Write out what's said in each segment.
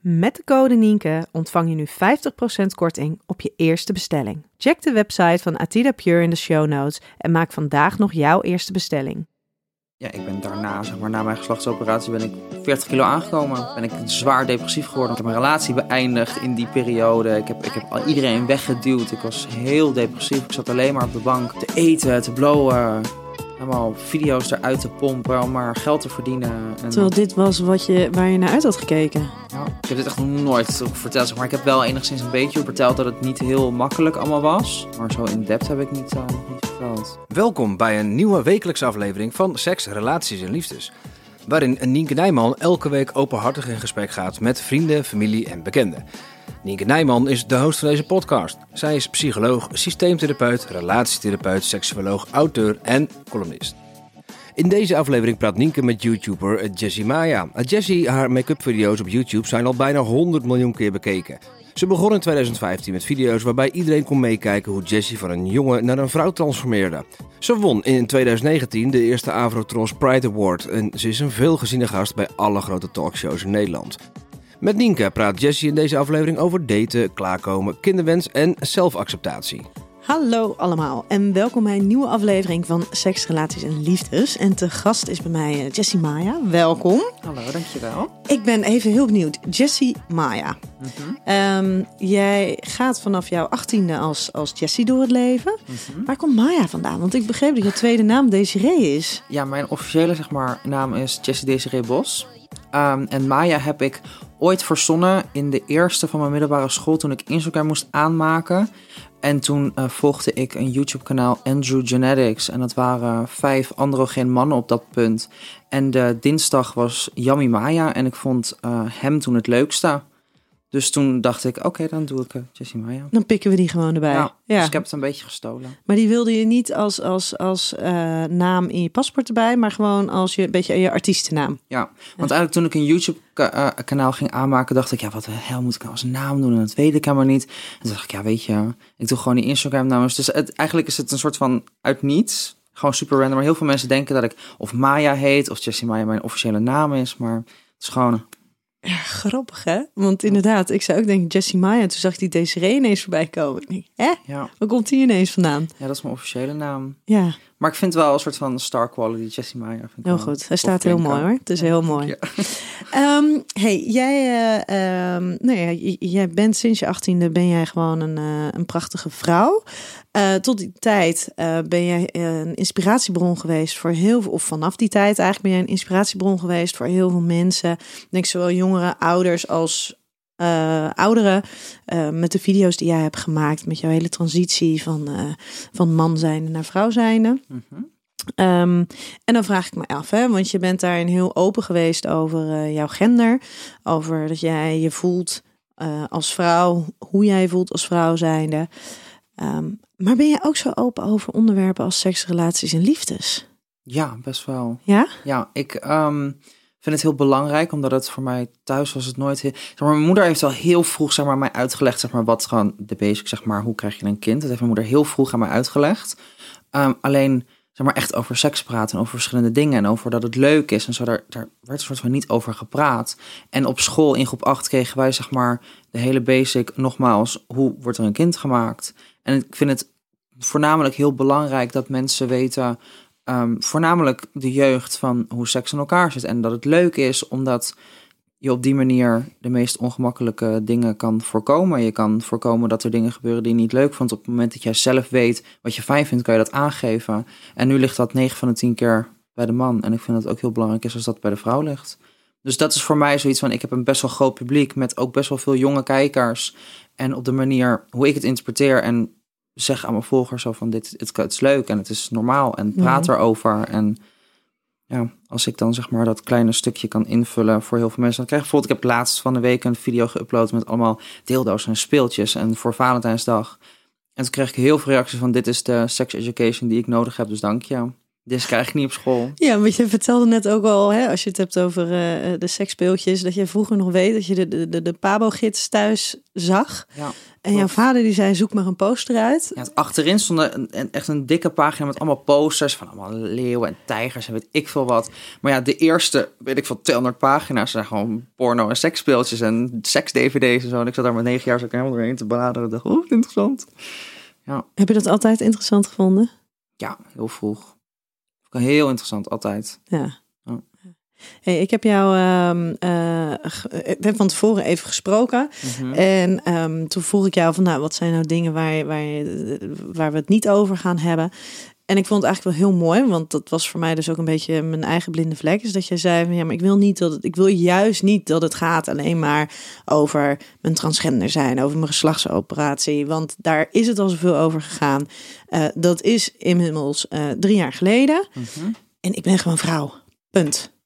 Met de code Nienke ontvang je nu 50% korting op je eerste bestelling. Check de website van Atida Pure in de show notes en maak vandaag nog jouw eerste bestelling. Ja, ik ben daarna, zeg maar, na mijn geslachtsoperatie ben ik 40 kilo aangekomen. Ben ik zwaar depressief geworden. Ik heb mijn relatie beëindigd in die periode. Ik heb, ik heb al iedereen weggeduwd. Ik was heel depressief. Ik zat alleen maar op de bank te eten, te blowen. Allemaal video's eruit te pompen om maar geld te verdienen. En, Terwijl dit was wat je, waar je naar uit had gekeken. ja, ik heb dit echt nog nooit verteld. Zeg maar ik heb wel enigszins een beetje verteld dat het niet heel makkelijk allemaal was. Maar zo in depth heb ik niet, uh, niet verteld. Welkom bij een nieuwe wekelijkse aflevering van Seks, Relaties en Liefdes. Waarin Nienke Nijman elke week openhartig in gesprek gaat met vrienden, familie en bekenden. Nienke Nijman is de host van deze podcast. Zij is psycholoog, systeemtherapeut, relatietherapeut, seksuoloog, auteur en columnist. In deze aflevering praat Nienke met YouTuber Jessie Maya. Jessie, haar make-up video's op YouTube zijn al bijna 100 miljoen keer bekeken. Ze begon in 2015 met video's waarbij iedereen kon meekijken hoe Jessie van een jongen naar een vrouw transformeerde. Ze won in 2019 de eerste Avrotros Pride Award en ze is een veelgeziene gast bij alle grote talkshows in Nederland. Met Nienke praat Jessie in deze aflevering over daten, klaarkomen, kinderwens en zelfacceptatie. Hallo allemaal en welkom bij een nieuwe aflevering van Seks, Relaties en Liefdes. En te gast is bij mij eh, Jessie Maya. Welkom. Hallo, dankjewel. Ik ben even heel benieuwd. Jessie Maya. Mhm. Ehm, jij gaat vanaf jouw achttiende als, als Jessie door het leven. Mhm. Waar komt Maya vandaan? Want ik begreep dat je tweede naam Desiree is. Ja, mijn officiële zeg maar, naam is Jessie Desiree Bos. Ehm, en Maya heb ik ooit verzonnen in de eerste van mijn middelbare school toen ik Instagram moest aanmaken. En toen eh, volgde ik een YouTube-kanaal Andrew Genetics. En dat waren vijf androgeen mannen op dat punt. En de dinsdag was Yummy Maya. En ik vond eh, hem toen het leukste. Dus toen dacht ik, oké, dan doe ik uh, Jessie Maya. Dan pikken we die gewoon erbij. Ja, Ja. Dus ik heb het een beetje gestolen. Maar die wilde je niet als, als, als eh, naam in je paspoort erbij, maar gewoon als je een beetje je artiestennaam. Ja, want eigenlijk toen ik een YouTube-kanaal ging aanmaken, dacht ik, ja, wat de hel moet ik nou als naam doen? En dat weet ik helemaal niet. En toen dacht ik, ja, weet je, ik doe gewoon die Instagram-namen. Dus het, eigenlijk is het een soort van uit niets. Gewoon super random. Maar heel veel mensen denken dat ik of Maya heet, of Jessie Maya mijn officiële naam is. Maar het is gewoon, Ja, grappig hè? Want inderdaad, ik zou ook denken Jessie Maya. Toen zag ik die Desiree ineens voorbij komen. Ik denk, hè? ja, Waar komt die ineens vandaan? ja, dat is mijn officiële naam. Ja, Maar ik vind het wel een soort van star quality, Jessie Maya. Vind ik heel goed. Hij staat heel mooi hoor. Het is heel mooi. Ja. Ehm, hey, jij, ehm, nou ja, jij bent sinds je achttiende ben jij gewoon een, eh, een prachtige vrouw. Eh, tot die tijd ben jij een inspiratiebron geweest voor heel veel, of vanaf die tijd eigenlijk ben jij een inspiratiebron geweest voor heel veel mensen. Ik denk zowel jongeren, ouders als eh, ouderen. eh, met de video's die jij hebt gemaakt, met jouw hele transitie van, eh, van man zijnde naar vrouw zijnde. Mhm. Ehm, en dan vraag ik me af, hè, want je bent daarin heel open geweest over jouw gender. Over dat jij je voelt als vrouw, hoe jij je voelt als vrouw zijnde. Ehm, maar ben je ook zo open over onderwerpen als seks, relaties en liefdes? Ja, best wel. Ja? Ja, ik ehm, vind het heel belangrijk, omdat het voor mij thuis was het nooit heel... Zeg maar, mijn moeder heeft al heel vroeg zeg maar, mij uitgelegd, zeg maar, wat gewoon de basic, zeg maar, hoe krijg je een kind? Dat heeft mijn moeder heel vroeg aan mij uitgelegd. Ehm, alleen, zeg maar, echt over seks praten en over verschillende dingen en over dat het leuk is en zo, daar, daar werd een soort van niet over gepraat. En op school in groep 8 kregen wij, zeg maar, de hele basic, nogmaals, hoe wordt er een kind gemaakt? En ik vind het voornamelijk heel belangrijk dat mensen weten ehm, voornamelijk de jeugd van hoe seks in elkaar zit. En dat het leuk is omdat je op die manier de meest ongemakkelijke dingen kan voorkomen. Je kan voorkomen dat er dingen gebeuren die je niet leuk vond. Op het moment dat jij zelf weet wat je fijn vindt, kan je dat aangeven. En nu ligt dat 9 van de 10 keer bij de man. En ik vind het ook heel belangrijk is als dat bij de vrouw ligt. Dus dat is voor mij zoiets van, ik heb een best wel groot publiek met ook best wel veel jonge kijkers. En op de manier hoe ik het interpreteer en zeg aan mijn volgers zo van, dit het, het is leuk en het is normaal en praat Mhm. erover. En ja, als ik dan zeg maar dat kleine stukje kan invullen voor heel veel mensen. Dan krijg ik bijvoorbeeld, ik heb laatst van de week een video geüpload met allemaal deeldoos en speeltjes en voor Valentijnsdag. En toen kreeg ik heel veel reacties van, dit is de sex education die ik nodig heb, dus dank je. Dit krijg ik niet op school. Ja, want je vertelde net ook al, hè, als je het hebt over eh, de seksspeeltjes, dat je vroeger nog weet dat je de, de, de, Pabo-gids thuis zag. Ja. En jouw vader die zei, zoek maar een poster uit. Ja, achterin stond een, een- echt een dikke pagina met allemaal posters van allemaal leeuwen en tijgers en weet ik veel wat. Maar ja, de eerste, weet ik veel, 200 pagina's zijn gewoon porno en seksspeeltjes en seks-dvd's en zo. En ik zat daar met negen jaar zo helemaal doorheen te bladeren. Dacht, oh, interessant. Heb je dat altijd interessant gevonden? Ja, heel vroeg. Heel interessant, altijd. Ja. Hey, ik heb jou eh, eh, we hebben van tevoren even gesproken. Mhm. En ehm, toen vroeg ik jou van, nou, wat zijn nou dingen waar, waar, je- waar we het niet over gaan hebben? En ik vond het eigenlijk wel heel mooi, want dat was voor mij dus ook een beetje mijn eigen blinde vlek. Is dat jij zei van ja, maar ik wil niet dat het, ik wil juist niet dat het gaat alleen maar over mijn transgender zijn, over mijn geslachtsoperatie. Want daar is het al zoveel over gegaan. Eh, dat is inmiddels eh, drie jaar geleden. Mhm. En ik ben gewoon vrouw. Punt.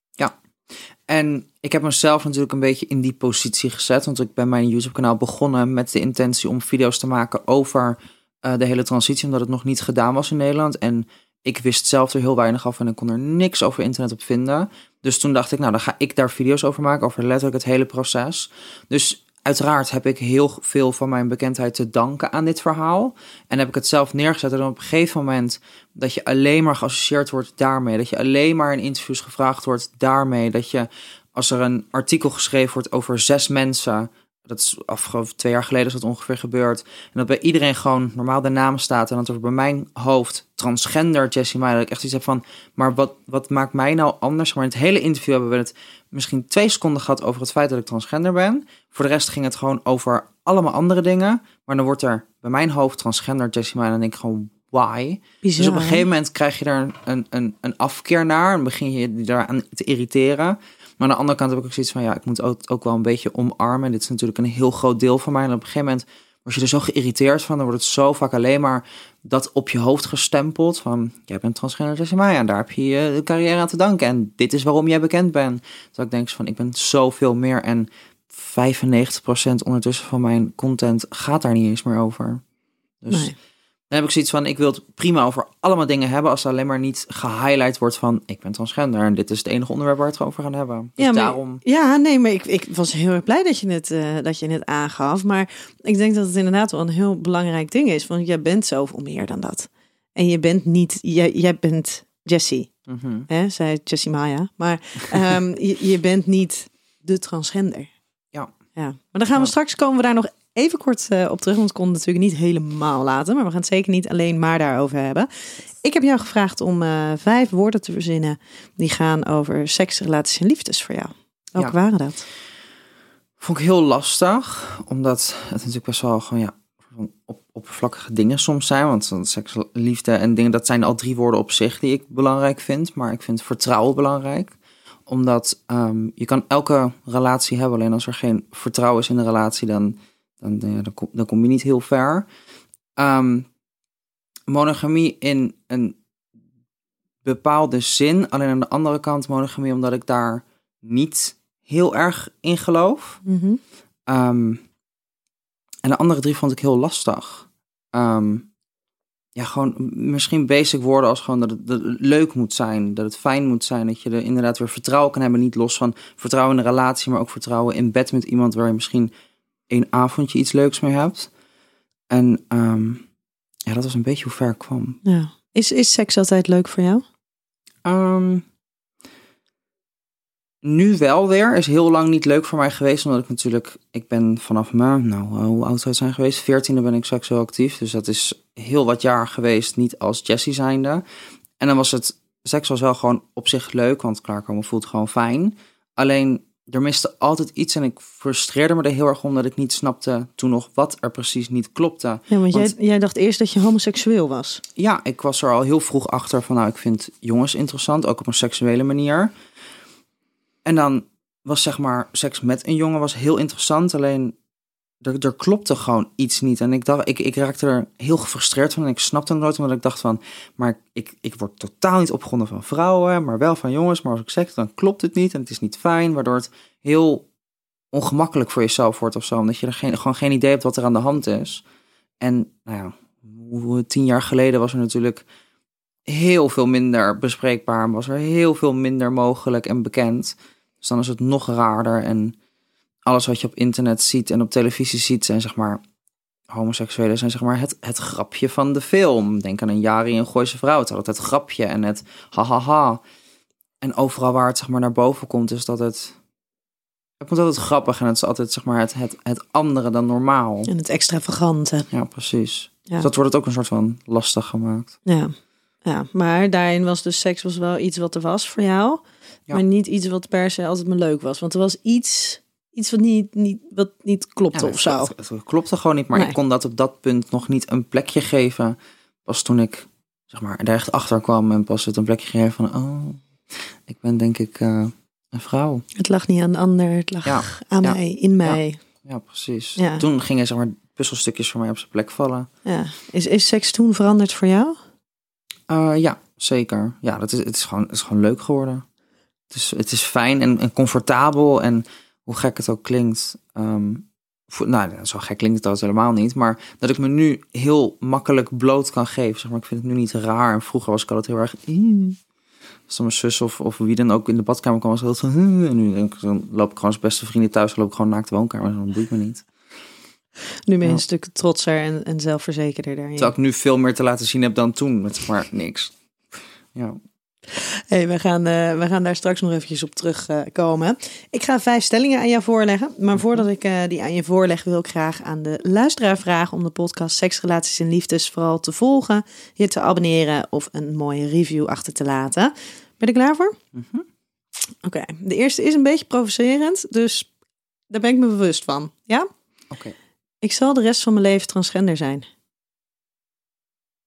En ik heb mezelf natuurlijk een beetje in die positie gezet. Want ik ben mijn YouTube-kanaal begonnen met de intentie om video's te maken over eh, de hele transitie. Omdat het nog niet gedaan was in Nederland. En ik wist zelf er heel weinig af en ik kon er niks over internet op vinden. Dus toen dacht ik, nou dan ga ik daar video's over maken. Over letterlijk het hele proces. Dus uiteraard heb ik heel veel van mijn bekendheid te danken aan dit verhaal. En heb ik het zelf neergezet. En op een gegeven moment dat je alleen maar geassocieerd wordt daarmee. Dat je alleen maar in interviews gevraagd wordt daarmee. Dat je als er een artikel geschreven wordt over zes mensen. Dat is afgelopen twee jaar geleden is dat ongeveer gebeurd. En dat bij iedereen gewoon normaal de naam staat. En dat er bij mijn hoofd transgender Jessie Meijer. Dat ik echt iets heb van. Maar wat, wat maakt mij nou anders? Maar in het hele interview hebben we het misschien twee seconden gehad over het feit dat ik transgender ben. Voor de rest ging het gewoon over allemaal andere dingen. Maar dan wordt er bij mijn hoofd transgender Jessie Meijer. En dan denk ik gewoon, why? Bizar, Dus op een gegeven moment krijg je daar een, een, een afkeer naar en begin je je daaraan te irriteren. Maar aan de andere kant heb ik ook zoiets van, ja, ik moet ook, ook wel een beetje omarmen. Dit is natuurlijk een heel groot deel van mij. En op een gegeven moment word je er zo geïrriteerd van. Dan wordt het zo vaak alleen maar dat op je hoofd gestempeld. Van, jij bent transgender Jessie Maya en daar heb je je carrière aan te danken. En dit is waarom jij bekend bent. Dat ik denk van, ik ben zoveel meer. En 95% ondertussen van mijn content gaat daar niet eens meer over. Dus... Dan heb ik zoiets van, ik wil het prima over allemaal dingen hebben... als er alleen maar niet gehighlight wordt van... ik ben transgender en dit is het enige onderwerp waar we het over gaan hebben. Dus Ja, maar- daarom... Ja, nee, maar ik, ik was heel erg blij dat je, het, eh, dat je het aangaf. Maar ik denk dat het inderdaad wel een heel belangrijk ding is. Want jij bent zoveel meer dan dat. En je bent niet, jij, jij bent Jessie, hè? zij Jessie Maya. Maar ehm, je, je bent niet de transgender. Ja. ja. Maar dan gaan we Ja. straks, komen we daar nog even kort eh, op terug. Want ik kon het natuurlijk niet helemaal laten. Maar we gaan het zeker niet alleen maar daarover hebben. Ik heb jou gevraagd om eh, vijf woorden te verzinnen. Die gaan over seks, relaties en liefdes voor jou. Welke Ja. waren dat? Vond ik heel lastig, omdat het natuurlijk best wel gewoon, ja... Op, oppervlakkige dingen soms zijn. Want seks, liefde en dingen, dat zijn al drie woorden op zich die ik belangrijk vind. Maar ik vind vertrouwen belangrijk. Omdat ehm, je kan elke relatie hebben. Alleen als er geen vertrouwen is in de relatie, dan, dan, ja, dan, kom, dan kom je niet heel ver. Ehm, monogamie in een bepaalde zin. Alleen aan de andere kant monogamie omdat ik daar niet heel erg in geloof. Mhm. Ehm, en de andere drie vond ik heel lastig. Ehm, ja, gewoon misschien basic woorden als gewoon dat het, dat het leuk moet zijn, dat het fijn moet zijn, dat je er inderdaad weer vertrouwen kan hebben. Niet los van vertrouwen in de relatie, maar ook vertrouwen in bed met iemand waar je misschien één avondje iets leuks mee hebt. En ehm, ja, dat was een beetje hoe ver ik kwam. Ja. Is, is seks altijd leuk voor jou? Ehm, nu wel weer. Is heel lang niet leuk voor mij geweest. Omdat ik natuurlijk... Ik ben vanaf mijn... Nou, hoe oud zou het zijn geweest? 14e ben ik seksueel actief. Dus dat is heel wat jaar geweest. Niet als Jessie zijnde. En dan was het seks was wel gewoon op zich leuk, want klaarkomen voelt gewoon fijn. Alleen er miste altijd iets en ik frustreerde me er heel erg om dat ik niet snapte toen nog wat er precies niet klopte. Ja, want, Want- jij, jij dacht eerst dat je homoseksueel was. Ja, ik was er al heel vroeg achter van, nou, ik vind jongens interessant, ook op een seksuele manier. En dan was zeg maar, seks met een jongen was heel interessant, alleen er, er klopte gewoon iets niet. En ik dacht, ik, ik raakte er heel gefrustreerd van en ik snapte het nooit, omdat ik dacht van, maar ik, ik word totaal niet opgewonden van vrouwen, maar wel van jongens. Maar als ik seks, dan klopt het niet en het is niet fijn, waardoor het heel ongemakkelijk voor jezelf wordt of zo, omdat je er geen, gewoon geen idee hebt wat er aan de hand is. En nou ja, tien jaar geleden was er natuurlijk heel veel minder bespreekbaar, was er heel veel minder mogelijk en bekend. Dus dan is het nog raarder en alles wat je op internet ziet en op televisie ziet zijn zeg maar homoseksuelen zijn zeg maar het, het grapje van de film. Denk aan een Jari en Gooise vrouw. Het is altijd het grapje en het hahaha. En overal waar het zeg maar naar boven komt is dat het het komt altijd grappig en het is altijd zeg maar het, het, het andere dan normaal. En het extravagante. Ja, precies. Ja. Dus dat wordt het ook een soort van lastig gemaakt. Ja. ja, maar daarin was dus seks was wel iets wat er was voor jou. Ja. Maar niet iets wat per se altijd maar leuk was. Want er was iets, iets wat, niet, niet, wat niet klopte Ja, of zo. Het, het klopte gewoon niet, maar Nee. ik kon dat op dat punt nog niet een plekje geven. Pas toen ik zeg maar, er echt achter kwam en pas het een plekje gegeven van, oh, ik ben denk ik eh, een vrouw. Het lag niet aan de ander, het lag Ja, aan ja, mij, in mij. Ja, precies. Toen gingen zeg maar, puzzelstukjes voor mij op zijn plek vallen. Ja. Is, is seks toen veranderd voor jou? Eh, ja, zeker. Ja, dat is, het, is gewoon, het is gewoon leuk geworden. Het is, het is fijn en, en comfortabel en hoe gek het ook klinkt. ehm, voor, nou, zo gek klinkt het trouwens helemaal niet. Maar dat ik me nu heel makkelijk bloot kan geven. Zeg maar, ik vind het nu niet raar. En vroeger was ik altijd heel erg... Als dan mijn zus of, of wie dan ook in de badkamer kwam, was ik van... "Ih." En nu denk ik, dan loop ik gewoon als beste vrienden thuis. Loop ik gewoon naakt de woonkamer. en Dan boeit me niet. Nu ben je Ja. een stuk trotser en, en zelfverzekerder daarin. Terwijl ik nu veel meer te laten zien heb dan toen. Met maar niks. Ja. Hey, we, gaan, eh, we gaan daar straks nog eventjes op terugkomen. ik ga vijf stellingen aan jou voorleggen. Maar voordat ik eh, die aan je voorleg, wil ik graag aan de luisteraar vragen om de podcast Seks, Relaties en Liefdes vooral te volgen, je te abonneren of een mooie review achter te laten. Ben je er klaar voor? Mhm. Oké, de eerste is een beetje provocerend, dus daar ben ik me bewust van. Ja? Oké. Ik zal de rest van mijn leven transgender zijn.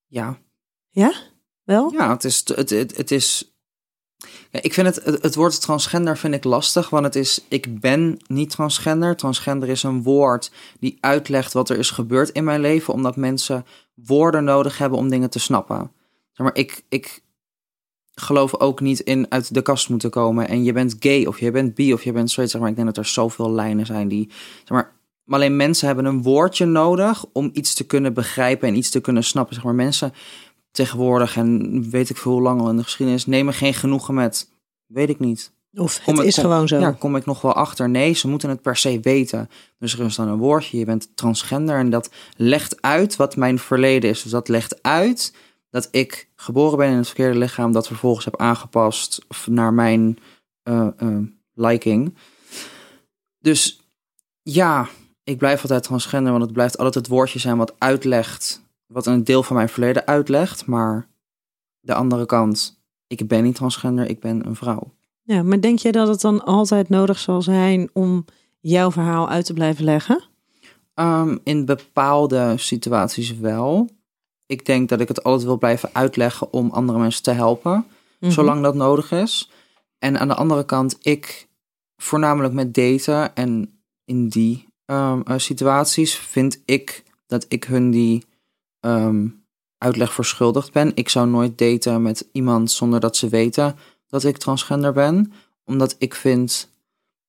Ja. Ja? Wel? Ja, het is. Het, het, het is ja, ik vind het, het, woord transgender vind ik lastig, want het is, ik ben niet transgender. Transgender is een woord die uitlegt wat er is gebeurd in mijn leven, omdat mensen woorden nodig hebben om dingen te snappen. Zeg maar, ik, ik geloof ook niet in uit de kast moeten komen en je bent gay of je bent bi of je bent straight. Zeg maar, ik denk dat er zoveel lijnen zijn die, zeg maar, maar alleen mensen hebben een woordje nodig om iets te kunnen begrijpen en iets te kunnen snappen. Zeg maar, mensen tegenwoordig en weet ik veel hoe lang al in de geschiedenis nemen geen genoegen met, weet ik niet. Of het is kom- gewoon zo. Ja, kom ik nog wel achter. Nee, ze moeten het per se weten. Dus er is dan een woordje, je bent transgender en dat legt uit wat mijn verleden is. Dus dat legt uit dat ik geboren ben in het verkeerde lichaam, dat vervolgens heb aangepast naar mijn eh, liking. Dus ja, ik blijf altijd transgender, want het blijft altijd het woordje zijn wat uitlegt, wat een deel van mijn verleden uitlegt. Maar de andere kant, ik ben niet transgender, ik ben een vrouw. Ja, maar denk jij dat het dan altijd nodig zal zijn om jouw verhaal uit te blijven leggen? Ehm, in bepaalde situaties wel. Ik denk dat ik het altijd wil blijven uitleggen om andere mensen te helpen, Mhm. zolang dat nodig is. En aan de andere kant, ik voornamelijk met daten en in die ehm, eh, situaties vind ik dat ik hun die ehm, uitleg verschuldigd ben. Ik zou nooit daten met iemand zonder dat ze weten dat ik transgender ben, omdat ik vind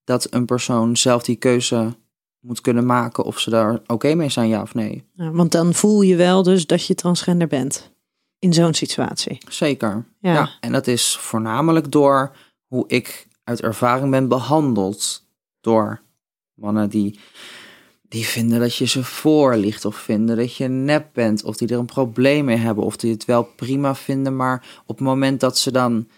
dat een persoon zelf die keuze moet kunnen maken of ze daar oké mee zijn, ja of nee. Ja, want dan voel je wel dus dat je transgender bent in zo'n situatie. Zeker. Ja. Ja. en dat is voornamelijk door hoe ik uit ervaring ben behandeld door mannen die, die vinden dat je ze voorliegt of vinden dat je nep bent of die er een probleem mee hebben of die het wel prima vinden, maar op het moment dat ze dan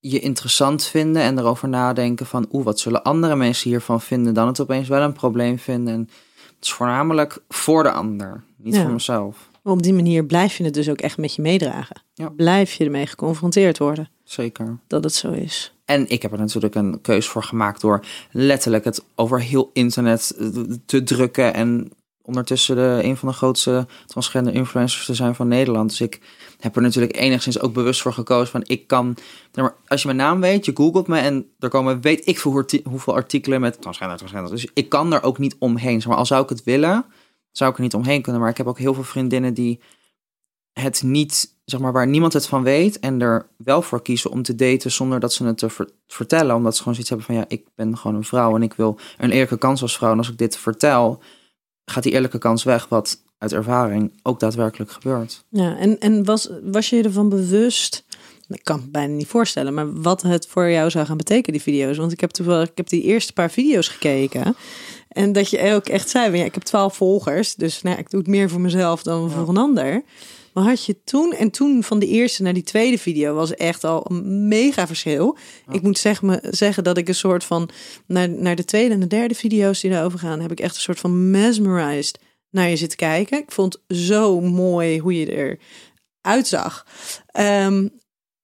je interessant vinden en erover nadenken van oeh, wat zullen andere mensen hiervan vinden, dan het opeens wel een probleem vinden. En het is voornamelijk voor de ander, niet Ja. voor mezelf. Maar op die manier blijf je het dus ook echt met je meedragen. Ja. Blijf je ermee geconfronteerd worden Zeker. dat het zo is. En ik heb er natuurlijk een keus voor gemaakt door letterlijk het over heel internet te drukken. En ondertussen de, een van de grootste transgender influencers te zijn van Nederland. Dus ik heb er natuurlijk enigszins ook bewust voor gekozen van ik kan... Als je mijn naam weet, je googelt me en er komen weet ik veel hoe- hoeveel artikelen met transgender, transgender. Dus ik kan er ook niet omheen. Maar, al zou ik het willen, zou ik er niet omheen kunnen. Maar ik heb ook heel veel vriendinnen die het niet, zeg maar, waar niemand het van weet en er wel voor kiezen om te daten zonder dat ze het te ver- vertellen. Omdat ze gewoon zoiets hebben van, ja, ik ben gewoon een vrouw en ik wil een eerlijke kans als vrouw. En als ik dit vertel, gaat die eerlijke kans weg, wat uit ervaring ook daadwerkelijk gebeurt. Ja, en, en was, was je ervan bewust? Ik kan me bijna niet voorstellen, maar wat het voor jou zou gaan betekenen, die video's. Want ik heb toevallig, ik heb die eerste paar video's gekeken. En dat je ook echt zei, ja, ik heb twaalf volgers, dus nou, ik doe het meer voor mezelf dan voor een ander. Maar had je toen, en toen van de eerste naar die tweede video, was echt al een mega verschil. Ik moet zeg, me, zeggen dat ik een soort van, naar, naar de tweede en de derde video's die daarover gaan, heb ik echt een soort van mesmerized naar je zitten kijken. Ik vond zo mooi hoe je er uitzag. Ehm,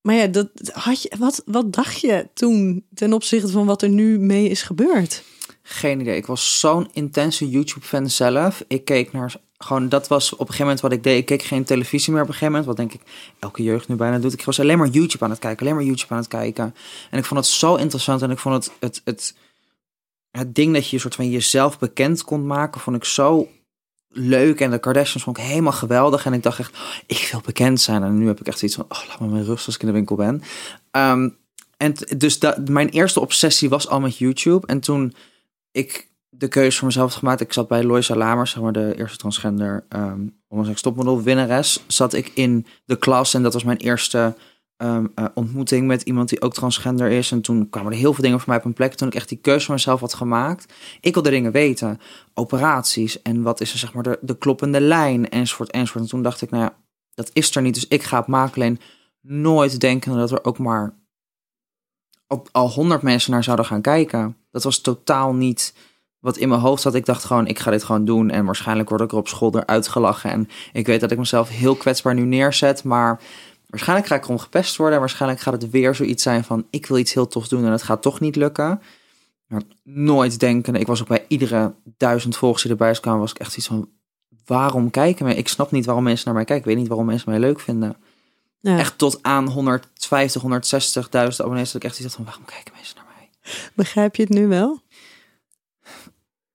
maar ja, dat, had je, wat, wat dacht je toen ten opzichte van wat er nu mee is gebeurd? Geen idee. Ik was zo'n intense YouTube-fan zelf. Ik keek naar. Gewoon, dat was op een gegeven moment wat ik deed. Ik keek geen televisie meer op een gegeven moment. Wat denk ik elke jeugd nu bijna doet. Ik was alleen maar YouTube aan het kijken. Alleen maar YouTube aan het kijken. En ik vond het zo interessant. En ik vond het, het, het, het ding dat je soort van jezelf bekend kon maken. Vond ik zo leuk. En de Kardashians vond ik helemaal geweldig. En ik dacht echt, ik wil bekend zijn. En nu heb ik echt zoiets van, oh, laat me met rust als ik in de winkel ben. Ehm, en dus dat, mijn eerste obsessie was al met YouTube. En toen ik de keuze voor mezelf gemaakt. Ik zat bij Loisa Lamers, zeg maar de eerste transgender um, homoseksueel topmodel winnares. Zat ik in de klas en dat was mijn eerste ehm, eh, ontmoeting met iemand die ook transgender is. En toen kwamen er heel veel dingen voor mij op een plek. Toen ik echt die keuze voor mezelf had gemaakt. Ik wilde dingen weten. Operaties en wat is er zeg maar de, de kloppende lijn enzovoort enzovoort. En toen dacht ik, nou ja, dat is er niet. Dus ik ga het maken. Nooit denken dat er ook maar al honderd mensen naar zouden gaan kijken. Dat was totaal niet wat in mijn hoofd zat. Ik dacht gewoon, ik ga dit gewoon doen. En waarschijnlijk word ik er op school eruit gelachen. En ik weet dat ik mezelf heel kwetsbaar nu neerzet. Maar waarschijnlijk ga ik erom gepest worden. En waarschijnlijk gaat het weer zoiets zijn van, ik wil iets heel tofs doen en het gaat toch niet lukken. Maar nooit denken. Ik was ook bij iedere duizend volgers die erbij kwamen, was ik echt iets van, waarom kijken mensen? Ik snap niet waarom mensen naar mij kijken. Ik weet niet waarom mensen mij leuk vinden. Ja. Echt tot aan 150, 160.000 abonnees dat ik echt iets dacht van, waarom kijken mensen naar mij? Begrijp je het nu wel?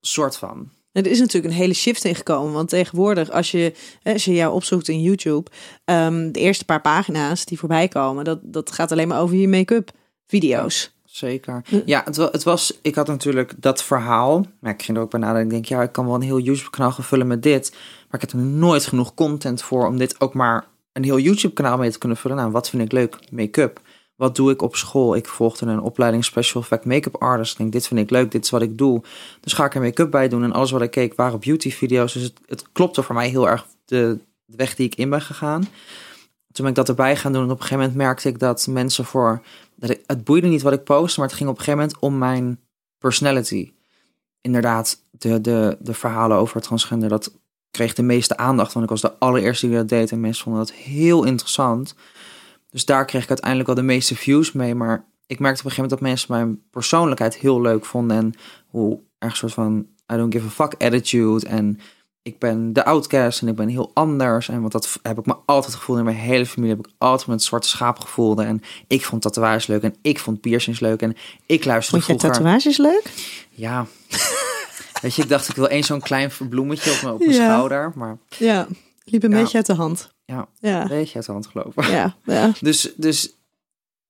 Soort van. Er is natuurlijk een hele shift in gekomen. Want tegenwoordig, als je, als je jou opzoekt in YouTube, ehm, de eerste paar pagina's die voorbij komen, dat, dat gaat alleen maar over je make-up video's. Zeker. Ja, het, het was. Ik had natuurlijk dat verhaal. Maar ik ging er ook bij nadenken. Ik denk, ja, ik kan wel een heel YouTube-kanaal gaan vullen met dit. Maar ik heb er nooit genoeg content voor om dit ook maar een heel YouTube-kanaal mee te kunnen vullen. Nou, wat vind ik leuk? Make-up. Wat doe ik op school? Ik volgde een opleiding Special Effect Make-up Artist. Ik dit vind ik leuk, dit is wat ik doe. Dus ga ik er make-up bij doen. En alles wat ik keek waren beauty-video's. Dus het, het klopte voor mij heel erg de, de weg die ik in ben gegaan. Toen ben ik dat erbij gaan doen. En op een gegeven moment merkte ik dat mensen voor... Dat ik, het boeide niet wat ik postte, maar het ging op een gegeven moment om mijn personality. Inderdaad, de, de, de verhalen over transgender, dat kreeg de meeste aandacht. Want ik was de allereerste die dat deed en mensen vonden dat heel interessant. Dus daar kreeg ik uiteindelijk al de meeste views mee. Maar ik merkte op een gegeven moment dat mensen mijn persoonlijkheid heel leuk vonden. En hoe erg soort van I don't give a fuck attitude. En ik ben de outcast en ik ben heel anders. En want dat heb ik me altijd gevoeld. In mijn hele familie heb ik altijd met zwarte schaap gevoeld. En ik vond tatoeages leuk en ik vond piercings leuk. En ik luisterde Vond je vroeger... tatoeages leuk? Ja. Weet je, ik dacht ik wil één zo'n klein bloemetje op mijn, op mijn Ja. schouder. Maar Ja, liep een Ja. beetje uit de hand. ja, Ja, een beetje uit de hand gelopen. ja, ja. Dus, dus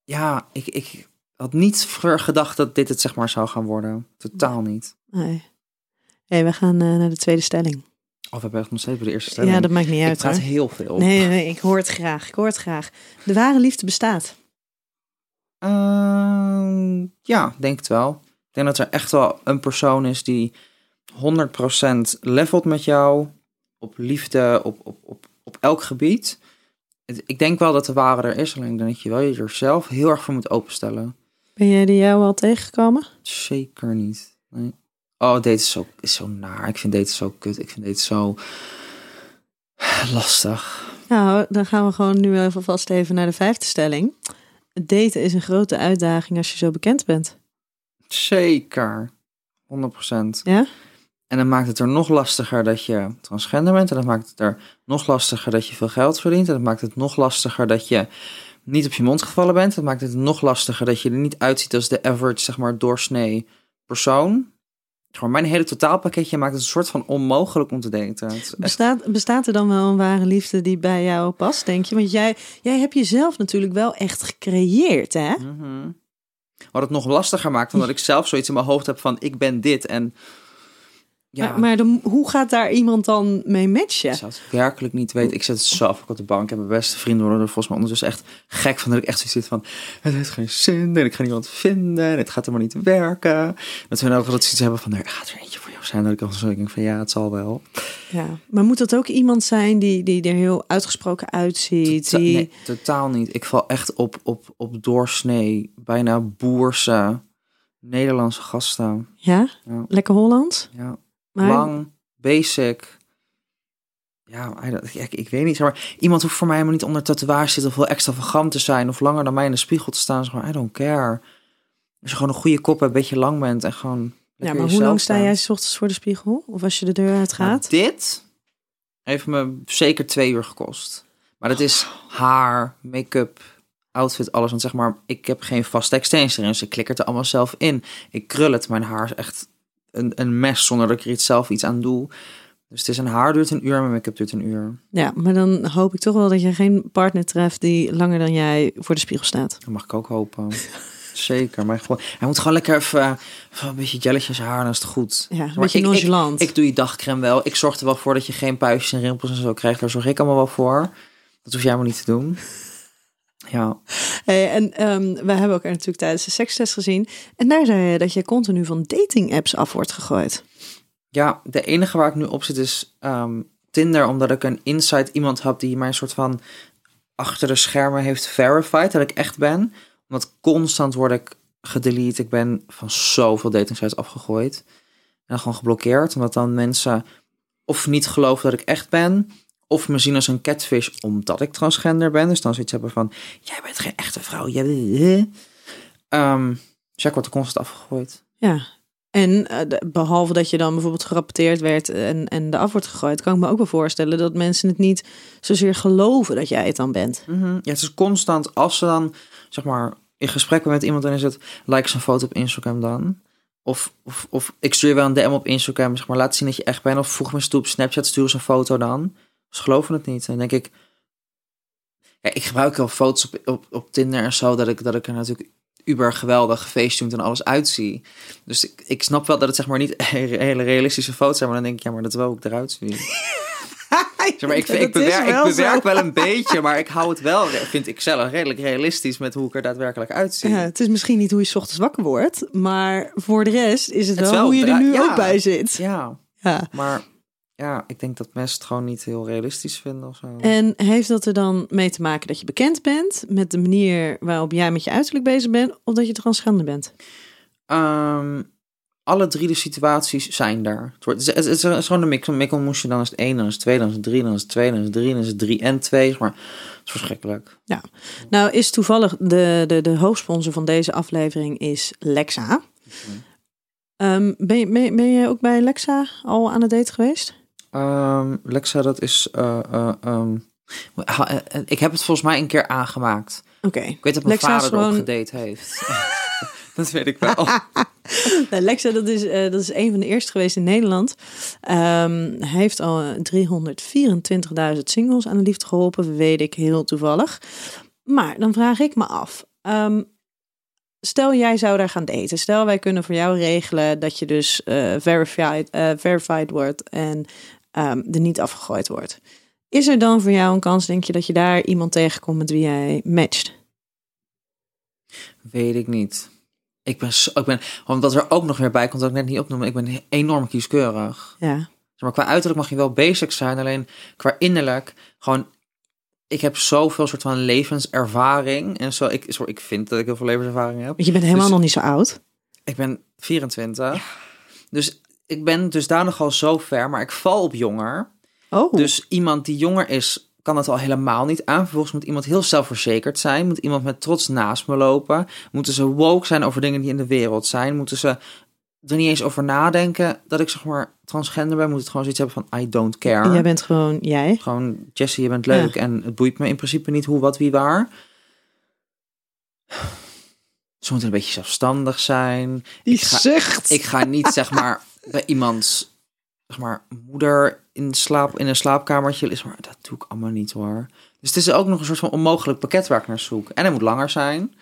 ja, ik, ik had niet gedacht dat dit het zeg maar zou gaan worden. Totaal niet. Nee. hey, we gaan eh, naar de tweede stelling. Of we hebben echt nog steeds bij de eerste stelling. Ja, dat maakt niet ik uit. praat hoor. heel veel. Nee, nee, ik hoor het graag. Ik hoor het graag. De ware liefde bestaat. Ehm, ja, denk het wel. Ik denk dat er echt wel een persoon is die 100% levelt met jou. Op liefde, op, op, op, op elk gebied. Het- Ik denk wel dat de ware er is. Alleen dat je wel jezelf heel erg voor moet openstellen. Ben jij die jou al tegengekomen? Zeker niet. Nee. Oh, date is zo, is zo naar. Ik vind date zo kut. Ik vind date zo... Lastig. Nou, dan gaan we gewoon nu even vast even naar de vijfde stelling. Daten is een grote uitdaging als je zo bekend bent. Zeker. 100%. Ja? En dan maakt het er nog lastiger dat je transgender bent. En dat maakt het er nog lastiger dat je veel geld verdient. En dat maakt het nog lastiger dat je niet op je mond gevallen bent. Dat maakt het nog lastiger dat je er niet uitziet als de average, zeg maar, doorsnee persoon. Gewoon mijn hele totaalpakketje maakt het een soort van onmogelijk om te daten. Echt- Bestaat, bestaat er dan wel een ware liefde die bij jou past, denk je? Want jij, jij hebt jezelf natuurlijk wel echt gecreëerd, hè? Mhm. Wat het nog lastiger maakt, omdat ik zelf zoiets in mijn hoofd heb van ik ben dit. En ja, Maar, hoe gaat daar iemand dan mee matchen? Ik zou het werkelijk niet weten. Ik zit zo op de bank. En mijn beste vrienden worden er volgens mij ondertussen echt gek van. Dat ik echt zoiets zit van, het heeft geen zin. En ik ga niemand vinden. En het gaat helemaal niet werken. Dat we ook altijd iets hebben van, er gaat er eentje voor jou zijn. Dat ik dan zo denk van, ja, het zal wel. Ja. Maar moet dat ook iemand zijn die, die er heel uitgesproken uitziet? Tota- Die... nee, totaal niet. Ik val echt op, op, op doorsnee. Bijna boerse Nederlandse gasten. Ja? Ja. Lekker Holland? Ja. Lang, basic. Ja, ik, ik weet niet. Zeg maar, iemand hoeft voor mij helemaal niet onder tatoeage zitten of heel extravagant te zijn of langer dan mij in de spiegel te staan. Zeg maar, I don't care. Als je gewoon een goede kop hebt, een beetje lang bent en gewoon. Ja, maar hoe lang sta jij 's ochtends voor de spiegel? Of als je de deur Nou, uitgaat? dit heeft me zeker twee uur gekost. Maar dat is haar, make-up, outfit, alles. Want zeg maar, ik heb geen vaste extensions erin. Ze klikkert er allemaal zelf in. Ik krul het. Mijn haar is echt een, een mes zonder dat ik er iets zelf iets aan doe. Dus het is een haar duurt een uur en mijn make-up duurt een uur. Ja, maar dan hoop ik toch wel dat je geen partner treft die langer dan jij voor de spiegel staat. Dat mag ik ook hopen. Zeker. Maar gewoon, hij moet gewoon lekker even, even een beetje jelletjes haar, dan is het goed. Ja, een Maar beetje ik- nonchalant. Ik, ik doe je dagcreme wel. Ik zorg er wel voor dat je geen puistjes en rimpels en zo krijgt. Daar zorg ik allemaal wel voor. Dat hoef jij maar niet te doen. Ja. Hey, en ehm, we hebben elkaar natuurlijk tijdens de sekstest gezien. En daar zei je dat je continu van dating apps af wordt gegooid. Ja, de enige waar ik nu op zit is ehm, Tinder, omdat ik een inside iemand heb die mij een soort van achter de schermen heeft verified dat ik echt ben. Want constant word ik gedelete. Ik ben van zoveel datingsites afgegooid. En gewoon geblokkeerd, omdat dan mensen of niet geloven dat ik echt ben, of me zien als een catfish omdat ik transgender ben. Dus dan zoiets hebben van, jij bent geen echte vrouw. Jij... Ehm, dus ja, ik word er constant afgegooid. Ja. En eh, de- behalve dat je dan bijvoorbeeld gerapporteerd werd en, en de af wordt gegooid, kan ik me ook wel voorstellen dat mensen het niet zozeer geloven dat jij het dan bent. Mhm. Ja, het is constant als ze dan, zeg maar, in gesprek ben met iemand en is het like zijn foto op Instagram dan. Of, of, of ik stuur je wel een DM op Instagram, zeg maar, laat zien dat je echt bent. Of voeg me eens toe op Snapchat, stuur eens een foto dan. Ze geloven het niet. En denk ik, ja, ik gebruik wel foto's op, op, op Tinder en zo, dat ik, dat ik er natuurlijk uber geweldig feestdoend en alles uitzie. Dus ik, ik snap wel dat het zeg maar niet hele realistische foto's zijn, maar dan denk ik, ja, maar dat wil ik eruit zien. Zeg maar, ik, ik, bewerk, ik bewerk wel een beetje, maar ik hou het wel, vind ik zelf, redelijk realistisch met hoe ik er daadwerkelijk uitzie. Ja, het is misschien niet hoe je 's ochtends wakker wordt, maar voor de rest is het, wel, wel hoe je er nu ja. ook bij zit. Ja, Ja. maar ja, ik denk dat mensen het gewoon niet heel realistisch vinden of zo. En heeft dat er dan mee te maken dat je bekend bent met de manier waarop jij met je uiterlijk bezig bent, of dat je transgender bent? Ehm, alle drie de situaties zijn daar. Het, wordt, het, is, het is- het is gewoon een mik- een mikkelmoesje. Dan is het één, dan is het twee, dan is het drie, dan is het twee, dan is het drie, dan is het drie en twee. Maar het is verschrikkelijk. Nou, is toevallig de, de, de hoofdsponsor van deze aflevering is Lexa. Ehm, ben, je, ben, je- ben jij ook bij Lexa al aan het date geweest? Ehm, Lexa, dat is... eh, eh, ehm, eh, ik heb het volgens mij een keer aangemaakt. Oké. Ik weet dat mijn Lexa vader erop gewoon- gedate heeft. dat weet ik wel. Nou, Lexa, dat is, dat is een van de eerste geweest in Nederland. Ehm, hij heeft al 324.000 singles aan de liefde geholpen, weet ik heel toevallig. Maar dan vraag ik me af. stel jij zou daar gaan daten. Stel wij kunnen voor jou regelen dat je dus eh, verified, verified wordt en ehm, er niet afgegooid wordt. Is er dan voor jou een kans, denk je, dat je daar iemand tegenkomt met wie jij matcht? Weet ik niet. Ik ben, zo, ik ben, omdat er ook nog weer bij komt dat ik net niet opnoem. Ik ben enorm kieskeurig. Ja. Maar qua uiterlijk mag je wel basic zijn, alleen qua innerlijk gewoon. Ik heb zoveel soort van levenservaring en zo. Ik, sorry, ik vind dat ik heel veel levenservaring heb. Want je bent helemaal Dus- nog niet zo oud. Ik ben 24. Dus ik ben dus daar nogal zo ver, maar ik val op jonger. Oh, Dus iemand die jonger is, kan het al helemaal niet aan. Vervolgens moet iemand heel zelfverzekerd zijn. Moet iemand met trots naast me lopen. Moeten ze woke zijn over dingen die in de wereld zijn. Moeten ze er niet eens over nadenken dat ik zeg maar transgender ben. Moet het gewoon zoiets hebben van I don't care. jij bent gewoon jij. Gewoon, Jessie, je bent leuk en het boeit me in principe niet hoe, wat, wie, waar. Ze moeten een beetje zelfstandig zijn. Die ik ga, ik ga niet zeg maar bij iemands zeg maar, moeder in, slaap, in een slaapkamertje liggen. Maar dat doe ik allemaal niet hoor. Dus het is ook nog een soort van onmogelijk pakket waar ik naar zoek. En hij moet langer zijn.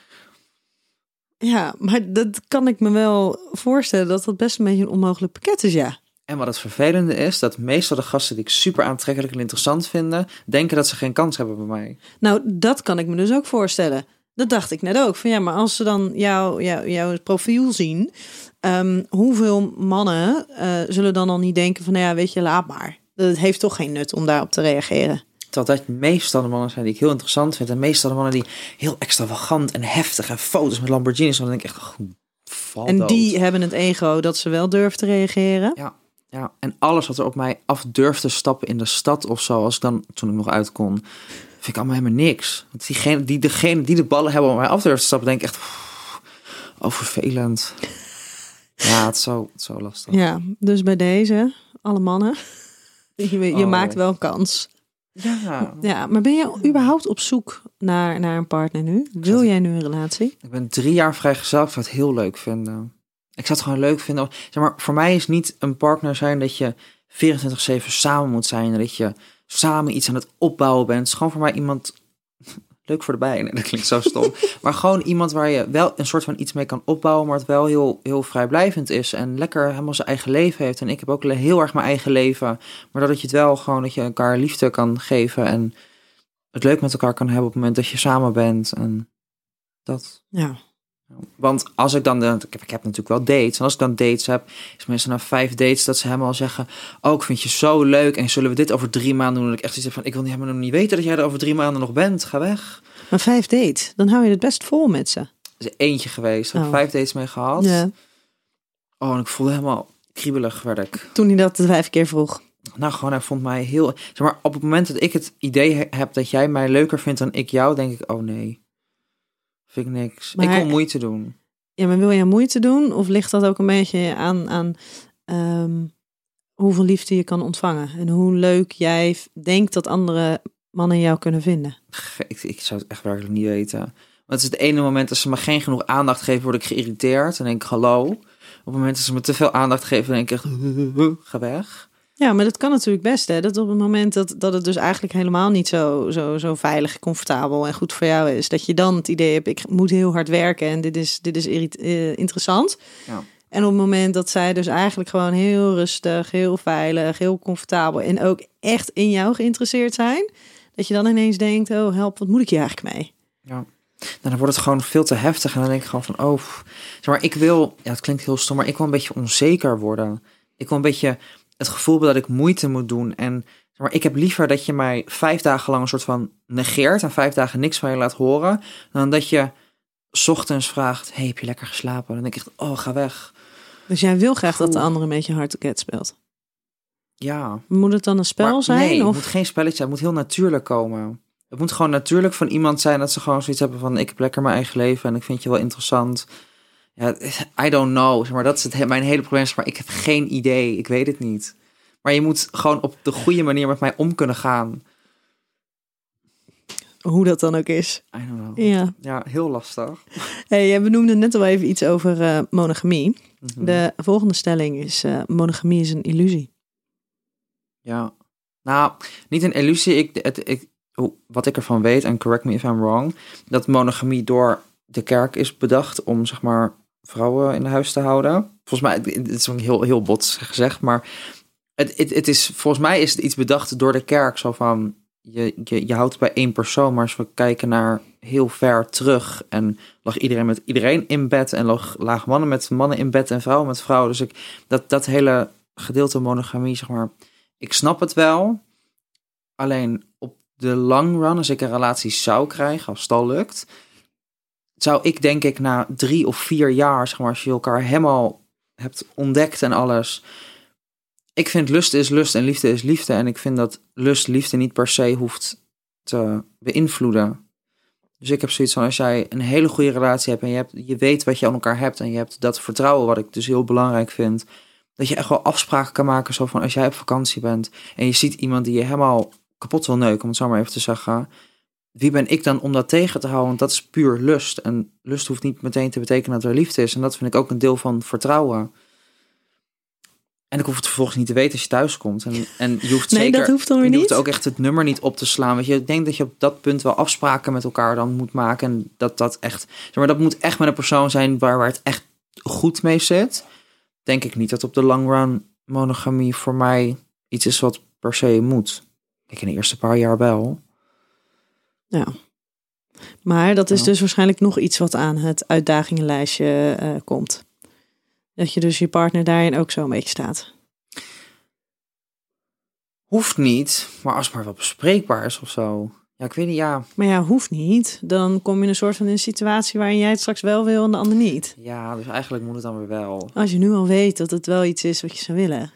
Ja, maar dat kan ik me wel voorstellen dat dat best een beetje een onmogelijk pakket is, ja. En wat het vervelende is, dat meestal de gasten die ik super aantrekkelijk en interessant vinden, denken dat ze geen kans hebben bij mij. Nou, dat kan ik me dus ook voorstellen. Dat dacht ik net ook. Van ja, maar als ze dan jou, jou, jouw profiel zien, ehm, hoeveel mannen eh, zullen dan al niet denken van, nou ja, weet je, laat maar. Het heeft toch geen nut om daarop te reageren. Terwijl dat meestal de mannen zijn die ik heel interessant vind. En meestal de mannen die heel extravagant en heftig en foto's met Lamborghinis. Dan denk ik echt, goed, En die hebben het ego dat ze wel durven te reageren. Ja, ja, en alles wat er op mij af durft te stappen in de stad of zo, als ik dan, toen ik nog uit kon, vind ik allemaal helemaal niks. Want diegene, die, degene die de ballen hebben om mij af durft te stappen, denk ik echt, pff, oh vervelend. Ja, het is zo, het is zo lastig. Ja, dus bij deze, alle mannen, je, je Oh. maakt wel kans. Ja, Ja, maar ben je überhaupt op zoek naar, naar een partner nu? Wil jij nu een relatie? ik ben drie jaar vrijgezel, ik zou het heel leuk vinden. Ik zou het gewoon leuk vinden. Zeg maar, voor mij is niet een partner zijn dat je 24-7 samen moet zijn. Dat je samen iets aan het opbouwen bent. Het is gewoon voor mij iemand leuk voor de bij. Nee, dat klinkt zo stom. maar gewoon iemand waar je wel een soort van iets mee kan opbouwen. Maar het wel heel, heel vrijblijvend is. En lekker helemaal zijn eigen leven heeft. En ik heb ook heel erg mijn eigen leven. Maar dat je het wel gewoon, dat je elkaar liefde kan geven. En het leuk met elkaar kan hebben op het moment dat je samen bent. En dat. Ja. Want als ik dan, ik heb, ik heb natuurlijk wel dates. En als ik dan dates heb, is mensen na vijf dates dat ze helemaal zeggen: Oh, ik vind je zo leuk. En zullen we dit over drie maanden doen? Dat ik echt zoiets heb van: Ik wil niet helemaal nog niet weten dat jij er over drie maanden nog bent. Ga weg. Maar vijf dates, dan hou je het best vol met ze. Er is eentje geweest. Daar heb ik Oh. vijf dates mee gehad. Ja. Oh, en ik voelde helemaal kriebelig werd ik. Toen hij dat de vijf keer vroeg. Nou, gewoon, hij vond mij heel. Zeg maar, op het moment dat ik het idee he- heb dat jij mij leuker vindt dan ik jou, denk ik: Oh nee. Vind ik niks. Ik wil moeite doen. Ja, maar wil je moeite doen? Of ligt dat ook een beetje aan, aan ehm, hoeveel liefde je kan ontvangen? En hoe leuk jij denkt dat andere mannen jou kunnen vinden? Ik, ik zou het echt werkelijk niet weten. Want het is het ene moment dat ze me geen genoeg aandacht geven, word ik geïrriteerd. En denk ik, hallo. Op het moment dat ze me te veel aandacht geven, denk ik echt, ga weg. Ja, maar dat kan natuurlijk best. Hè? Dat op het moment dat, dat het dus eigenlijk helemaal niet zo, zo, zo veilig, comfortabel en goed voor jou is. Dat je dan het idee hebt, ik moet heel hard werken en dit is, dit is eh, interessant. Ja. En op het moment dat zij dus eigenlijk gewoon heel rustig, heel veilig, heel comfortabel en ook echt in jou geïnteresseerd zijn. Dat je dan ineens denkt, oh help, wat moet ik hier eigenlijk mee? Nou, dan wordt het gewoon veel te heftig. En dan denk ik gewoon van, oh, zeg maar, ik wil, ja, het klinkt heel stom, maar ik wil een beetje onzeker worden. Ik wil een beetje het gevoel dat ik moeite moet doen. En maar, ik heb liever dat je mij vijf dagen lang een soort van negeert en vijf dagen niks van je laat horen, dan dat je 's ochtends vraagt, hey, heb je lekker geslapen? Dan denk ik echt, oh, ga weg. Dus jij wil graag dat de andere een beetje hard to get speelt. Ja. Moet het dan een spel Maar zijn? Nee, het of? moet geen spelletje zijn. Het moet heel natuurlijk komen. Het moet gewoon natuurlijk van iemand zijn dat ze gewoon zoiets hebben van... ik heb lekker mijn eigen leven en ik vind je wel interessant. Ja, I don't know. Zeg maar dat is het, he- mijn hele probleem. Zeg maar ik heb geen idee. Ik weet het niet. Maar je moet gewoon op de goede manier met mij om kunnen gaan. Hoe dat dan ook is. I don't know. Ja. Ja, heel lastig. Hey, jij benoemde net al even iets over eh, monogamie. Mhm. De volgende stelling is: eh, monogamie is een illusie. Ja. Nou, niet een illusie. Ik, het, ik, wat ik ervan weet, en correct me if I'm wrong, dat monogamie door de kerk is bedacht om, zeg maar, vrouwen in huis te houden. Volgens mij, het is een heel, heel bot gezegd, maar het, het, het is, volgens mij is het iets bedacht door de kerk. Zo van, je, je, je houdt het bij één persoon, maar als we kijken naar heel ver terug en lag iedereen met iedereen in bed en lag, mannen met mannen in bed en vrouwen met vrouwen. Dus ik, dat, dat hele gedeelte monogamie, zeg maar, ik snap het wel. Alleen op de long run, als ik een relatie zou krijgen, als het lukt, zou ik denk ik na drie of vier jaar, zeg maar, als je elkaar helemaal hebt ontdekt en alles, ik vind lust is lust en liefde is liefde. En ik vind dat lust liefde niet per se hoeft te beïnvloeden. Dus ik heb zoiets van, als jij een hele goede relatie hebt en je, hebt, je weet wat je aan elkaar hebt en je hebt dat vertrouwen, wat ik dus heel belangrijk vind, dat je echt wel afspraken kan maken, zo van als jij op vakantie bent en je ziet iemand die je helemaal kapot wil neuken, om het zo maar even te zeggen, wie ben ik dan om dat tegen te houden? Want dat is puur lust. En lust hoeft niet meteen te betekenen dat er liefde is. En dat vind ik ook een deel van vertrouwen. En ik hoef het vervolgens niet te weten als je thuis komt. En, en je hoeft Nee, zeker, dat hoeft dan weer je hoeft niet. ook echt het nummer niet op te slaan. Want je ik denk dat je op dat punt wel afspraken met elkaar dan moet maken. En dat dat echt, zeg maar, dat moet echt met een persoon zijn waar, waar het echt goed mee zit. Denk ik niet dat op de long run monogamie voor mij iets is wat per se moet. Ik in de eerste paar jaar wel. Ja. Maar dat is dus waarschijnlijk nog iets wat aan het uitdagingenlijstje eh, komt. Dat je dus je partner daarin ook zo een beetje staat. Hoeft niet, maar als het maar wel bespreekbaar is of zo. Ja, ik weet niet, ja. Maar ja, hoeft niet. Dan kom je in een soort van een situatie waarin jij het straks wel wil en de ander niet. Ja, dus eigenlijk moet het dan weer wel. Als je nu al weet dat het wel iets is wat je zou willen.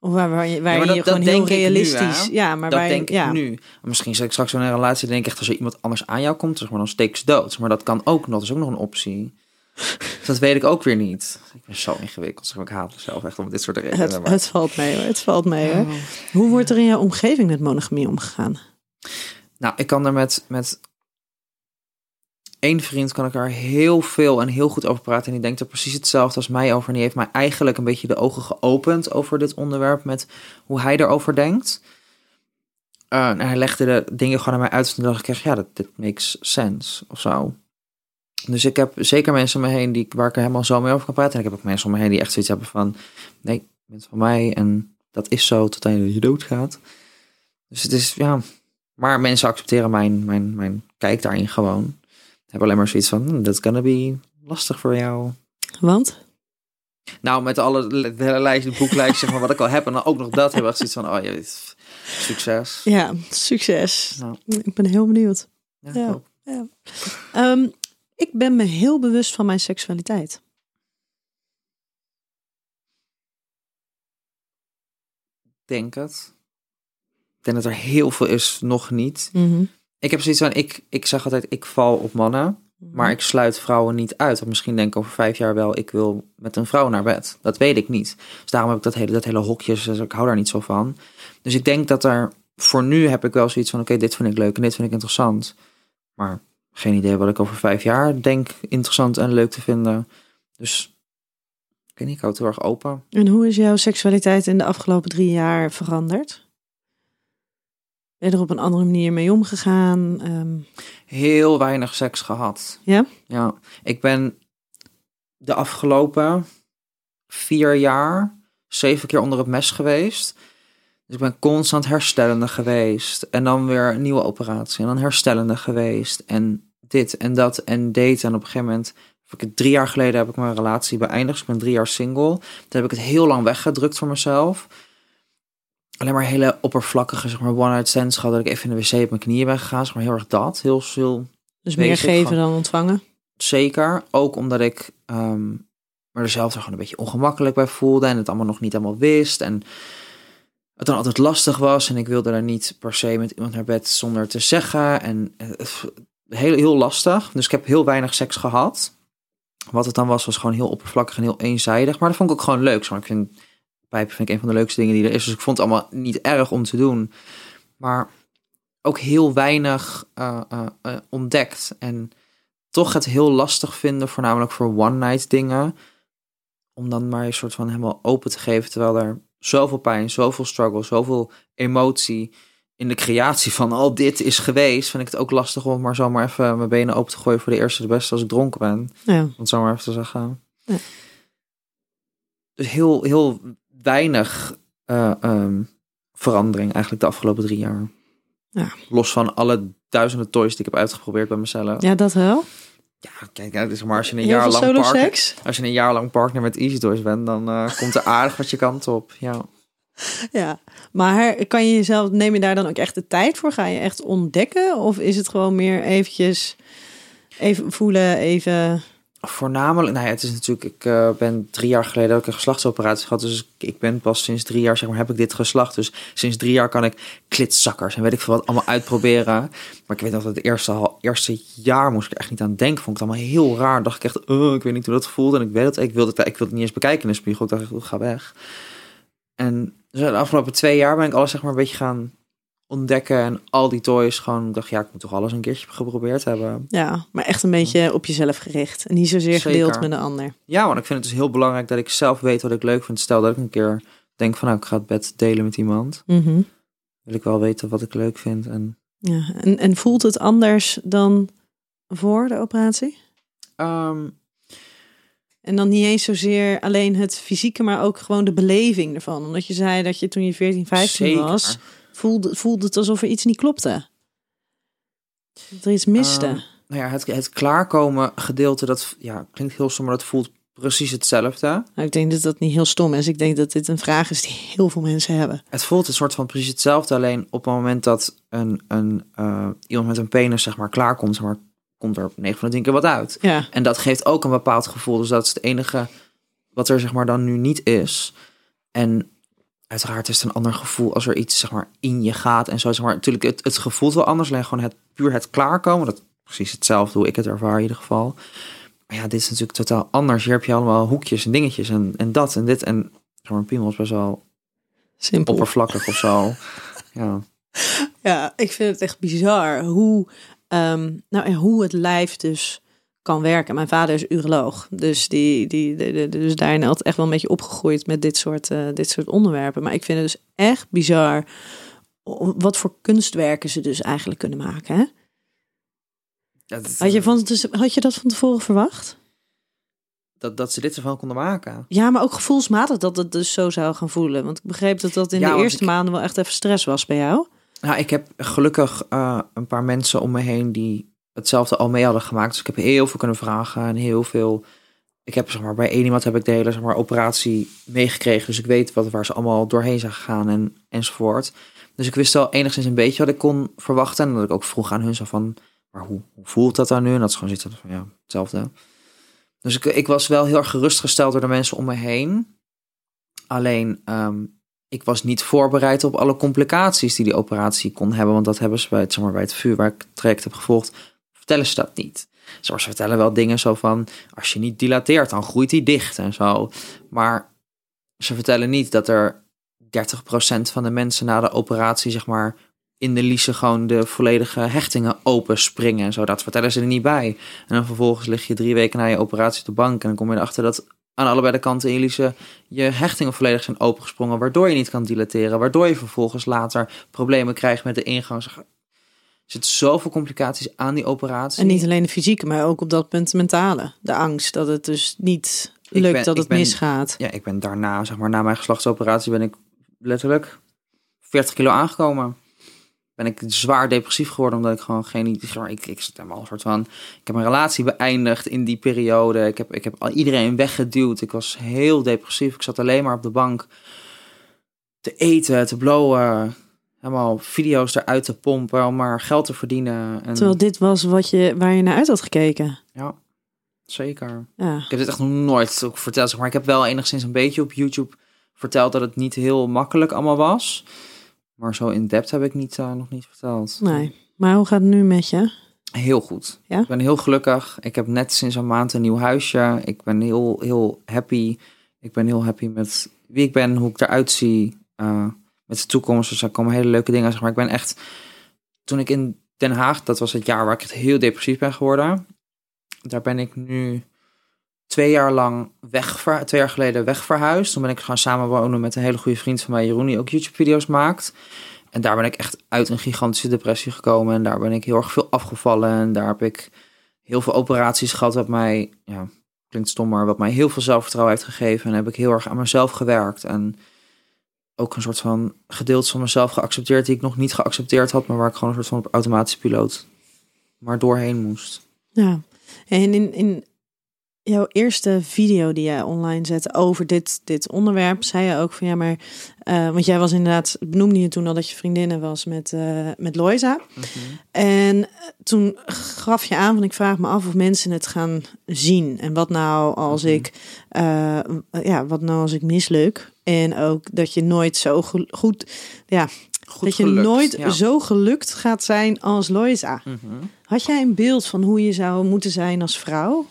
Of waar, waar je, waar Ja, maar je dat- gewoon dat heel ik nu, realistisch. hè? ja, maar dat waar je- denk ik ja. nu. Misschien zit ik straks in een relatie denk ik echt als er iemand anders aan jou komt, zeg maar, dan steek ze dood. Maar dat kan ook nog, dat is ook nog een optie. Dat weet ik ook weer niet. Ik ben zo ingewikkeld, zeg maar, ik haat mezelf echt om dit soort redenen. Het, maar- het valt mee hoor. Het valt mee hoor. Oh. Hoe wordt er in jouw omgeving met monogamie omgegaan? Nou, ik kan er met, met één vriend kan ik er heel veel en heel goed over praten. En die denkt er precies hetzelfde als mij over. En die heeft mij eigenlijk een beetje de ogen geopend over dit onderwerp. Met hoe hij erover denkt. Eh, en hij legde de dingen gewoon aan mij uit. En toen dacht ik echt, ja, dat dit makes sense of zo. Dus ik heb zeker mensen om me heen die, waar ik er helemaal zo mee over kan praten. En ik heb ook mensen om me heen die echt zoiets hebben van... Nee, bent van mij en dat is zo tot aan je doodgaat. Dus het is, ja... Maar mensen accepteren mijn, mijn, mijn kijk daarin gewoon. Hebben alleen maar zoiets van, "Hmm, that's gonna be lastig voor jou. Want? Nou, met alle hele lijst, de boeklijst, zeg maar, wat ik al heb. En dan ook nog dat, we echt zoiets van, oh dit- succes. Ja, succes. Nou, Ik ben heel benieuwd. ja, ik. Ehm, ik ben me heel bewust van mijn seksualiteit. denk het. Ik denk dat er heel veel is, nog niet. Mhm. Ik heb zoiets van, ik, ik zeg altijd, ik val op mannen. Maar ik sluit vrouwen niet uit. Want misschien denk ik over vijf jaar wel, ik wil met een vrouw naar bed. Dat weet ik niet. Dus daarom heb ik dat hele, dat hele hokjes, dus ik hou daar niet zo van. Dus ik denk dat er, voor nu heb ik wel zoiets van, oké, dit vind ik leuk en dit vind ik interessant. Maar geen idee wat ik over vijf jaar denk interessant en leuk te vinden. Dus, ik weet niet, ik hou het heel erg open. En hoe is jouw seksualiteit in de afgelopen drie jaar veranderd? Ben je er op een andere manier mee omgegaan? Ehm, Heel weinig seks gehad. Ja? Ja, ik ben de afgelopen vier jaar zeven keer onder het mes geweest. Dus ik ben constant herstellende geweest. En dan weer een nieuwe operatie. En dan herstellende geweest. En dit en dat en daten. En op een gegeven moment, ik drie jaar geleden heb ik mijn relatie beëindigd. Dus ik ben drie jaar single. Toen heb ik het heel lang weggedrukt voor mezelf. Alleen maar hele oppervlakkige, zeg maar, one-night stands gehad. Dat ik even in de wc op mijn knieën ben gegaan. Zeg maar heel erg dat. Heel, heel dus meer geven gewoon- dan ontvangen? Zeker. Ook omdat ik ehm me er zelf gewoon een beetje ongemakkelijk bij voelde. En het allemaal nog niet allemaal wist. En het dan altijd lastig was. En ik wilde er niet per se met iemand naar bed zonder te zeggen. En eh, heel, heel lastig. Dus ik heb heel weinig seks gehad. Wat het dan was, was gewoon heel oppervlakkig en heel eenzijdig. Maar dat vond ik ook gewoon leuk. Maar ik vind pijpen vind ik een van de leukste dingen die er is. Dus ik vond het allemaal niet erg om te doen. Maar ook heel weinig eh, eh, eh, ontdekt. En toch het heel lastig vinden, voornamelijk voor one-night dingen. Om dan maar een soort van helemaal open te geven. Terwijl er zoveel pijn, zoveel struggle, zoveel emotie in de creatie van al dit is geweest. Vind ik het ook lastig om maar zomaar even mijn benen open te gooien voor de eerste de beste als ik dronken ben. Ja. Om het zo maar even te zeggen. Ja. Dus heel, heel weinig eh, ehm, verandering eigenlijk de afgelopen drie jaar. Ja. Los van alle duizenden toys die ik heb uitgeprobeerd bij mezelf. ja, dat wel. Ja, kijk, het is maar als je een Heel jaar lang partner, seks? als je een jaar lang partner met Easy Toys bent, dan eh, komt er aardig wat je kant op. Ja. Ja, maar kan je jezelf, neem je daar dan ook echt de tijd voor? Ga je echt ontdekken? Of is het gewoon meer eventjes even voelen, even... Voornamelijk, nou ja, het is natuurlijk, ik eh, ben drie jaar geleden ook een geslachtsoperatie gehad. Dus ik, ik ben pas sinds drie jaar, zeg maar, heb ik dit geslacht. Dus sinds drie jaar kan ik klitzakkers en weet ik veel wat allemaal uitproberen. Maar ik weet nog dat het eerste, eerste jaar moest ik echt niet aan denken. Vond ik het allemaal heel raar. Dacht ik echt, oh, ik weet niet hoe dat voelt. En ik weet het, ik wilde het, ik wilde het niet eens bekijken in de spiegel. Ik dacht oh, ga weg. En de afgelopen twee jaar ben ik alles zeg maar een beetje gaan ontdekken. En al die toys gewoon, ik dacht, ja, ik moet toch alles een keertje geprobeerd hebben. Ja, maar echt een beetje op jezelf gericht. En niet zozeer Zeker. gedeeld met een ander. Ja, want ik vind het dus heel belangrijk dat ik zelf weet wat ik leuk vind. Stel dat ik een keer denk van, nou, ik ga het bed delen met iemand. Mhm. Wil ik wel weten wat ik leuk vind. En, Ja, en, en voelt het anders dan voor de operatie? Ehm, En dan niet eens zozeer alleen het fysieke, maar ook gewoon de beleving ervan. Omdat je zei dat je toen je 14, 15 zeker. was, voelde, voelde het alsof er iets niet klopte. Dat er iets miste. Ehm, nou ja, het, het klaarkomen gedeelte, dat ja, klinkt heel stom, maar dat voelt precies hetzelfde. nou, ik denk dat dat niet heel stom is. Ik denk dat dit een vraag is die heel veel mensen hebben. Het voelt een soort van precies hetzelfde, alleen op het moment dat een, een, eh, iemand met een penis zeg maar klaarkomt, zeg maar, komt er 9 van de 10 keer wat uit. Ja, En dat geeft ook een bepaald gevoel. Dus dat is het enige wat er zeg maar dan nu niet is. En uiteraard is het een ander gevoel als er iets zeg maar in je gaat en zo. Zeg maar, natuurlijk, het, het gevoelt wel anders. Alleen gewoon het puur het klaarkomen. Dat is precies hetzelfde hoe ik het ervaar in ieder geval. Maar ja, dit is natuurlijk totaal anders. Hier heb je allemaal hoekjes en dingetjes en, en dat en dit. En zeg maar, een piemel is best wel simpel. oppervlakkig of zo. Ja. Ja, ik vind het echt bizar hoe, ehm, nou, en hoe het lijf dus kan werken. Mijn vader is uroloog, dus, die, die, dus daarin altijd echt wel een beetje opgegroeid met dit soort, eh, dit soort onderwerpen. Maar ik vind het dus echt bizar wat voor kunstwerken ze dus eigenlijk kunnen maken. Hè? Ja, dat, Had, je van, dus, had je dat van tevoren verwacht? dat, dat ze dit ervan konden maken. Ja, maar ook gevoelsmatig dat het dus zo zou gaan voelen. Want ik begreep dat dat in Ja, de eerste ik- maanden wel echt even stress was bij jou. Nou, ik heb gelukkig eh, een paar mensen om me heen die hetzelfde al mee hadden gemaakt. Dus ik heb heel veel kunnen vragen en heel veel. Ik heb zeg maar bij één iemand heb ik de hele zeg maar, operatie meegekregen. Dus ik weet wat, waar ze allemaal doorheen zijn gegaan en, enzovoort. Dus ik wist wel enigszins een beetje wat ik kon verwachten. En dat ik ook vroeg aan hun zo van, maar hoe, voelt dat dan nu? En dat ze gewoon zitten van ja, hetzelfde. Dus ik, ik was wel heel erg gerustgesteld door de mensen om me heen. Alleen, ehm, ik was niet voorbereid op alle complicaties die die operatie kon hebben. Want dat hebben ze bij het, zeg maar, bij het vuur waar ik het traject heb gevolgd, vertellen ze dat niet. Zoals ze vertellen wel dingen zo van, als je niet dilateert, dan groeit die dicht en zo. Maar ze vertellen niet dat er 30% van de mensen na de operatie, zeg maar, in de liesen gewoon de volledige hechtingen open springen en zo. Dat vertellen ze er niet bij. En dan vervolgens lig je drie weken na je operatie op de bank en dan kom je erachter dat aan allebei de kanten in je je hechtingen volledig zijn opengesprongen, waardoor je niet kan dilateren, waardoor je vervolgens later problemen krijgt met de ingang. Er zitten zoveel complicaties aan die operatie. En niet alleen de fysieke, maar ook op dat punt de mentale. De angst dat het dus niet lukt, ben- dat het ben- misgaat. Ja, ik ben daarna, zeg maar, na mijn geslachtsoperatie ben ik letterlijk 40 kilo aangekomen. Ben ik zwaar depressief geworden, omdat ik gewoon geen... Ik, ik zit helemaal een soort van... Ik heb mijn relatie beëindigd in die periode. Ik heb, ik heb al iedereen weggeduwd. Ik was heel depressief. Ik zat alleen maar op de bank te eten, te blowen. Helemaal video's eruit te pompen om maar geld te verdienen. En, Terwijl dit was wat je, waar je naar uit had gekeken. Ja, zeker. Ja. Ik heb dit echt nog nooit ook verteld, zeg maar ik heb wel enigszins een beetje op YouTube verteld dat het niet heel makkelijk allemaal was. Maar zo in depth heb ik niet, eh, nog niet verteld. Nee. Maar hoe gaat het nu met je? Heel goed. Ja? Ik ben heel gelukkig. Ik heb net sinds een maand een nieuw huisje. Ik ben heel, heel happy. Ik ben heel happy met wie ik ben, hoe ik eruit zie. eh, met de toekomst. Dus er komen hele leuke dingen. Zeg maar ik ben echt. Toen ik in Den Haag, dat was het jaar waar ik echt heel depressief ben geworden. Daar ben ik nu twee jaar lang weg, twee jaar geleden weg verhuisd. Toen ben ik gaan samenwonen met een hele goede vriend van mij, Jeroen, die ook YouTube-video's maakt. En daar ben ik echt uit een gigantische depressie gekomen. En daar ben ik heel erg veel afgevallen. En daar heb ik heel veel operaties gehad, wat mij, ja, klinkt stom, maar wat mij heel veel zelfvertrouwen heeft gegeven. En heb ik heel erg aan mezelf gewerkt. En ook een soort van gedeelte van mezelf geaccepteerd die ik nog niet geaccepteerd had, maar waar ik gewoon een soort van op automatische piloot maar doorheen moest. Ja. En in, in, jouw eerste video die jij online zette over dit, dit onderwerp, zei je ook van ja, maar. eh, want jij was inderdaad, benoemde je toen al dat je vriendinnen was met, eh met Loisa. En eh, toen gaf je aan van ik vraag me af of mensen het gaan zien. En wat nou als ik, eh, ja, wat nou als ik misluk. En ook dat je nooit zo goed, ja, Goed dat je gelukt, nooit ja. zo gelukt gaat zijn als Loisa. Mhm. Had jij een beeld van hoe je zou moeten zijn als vrouw?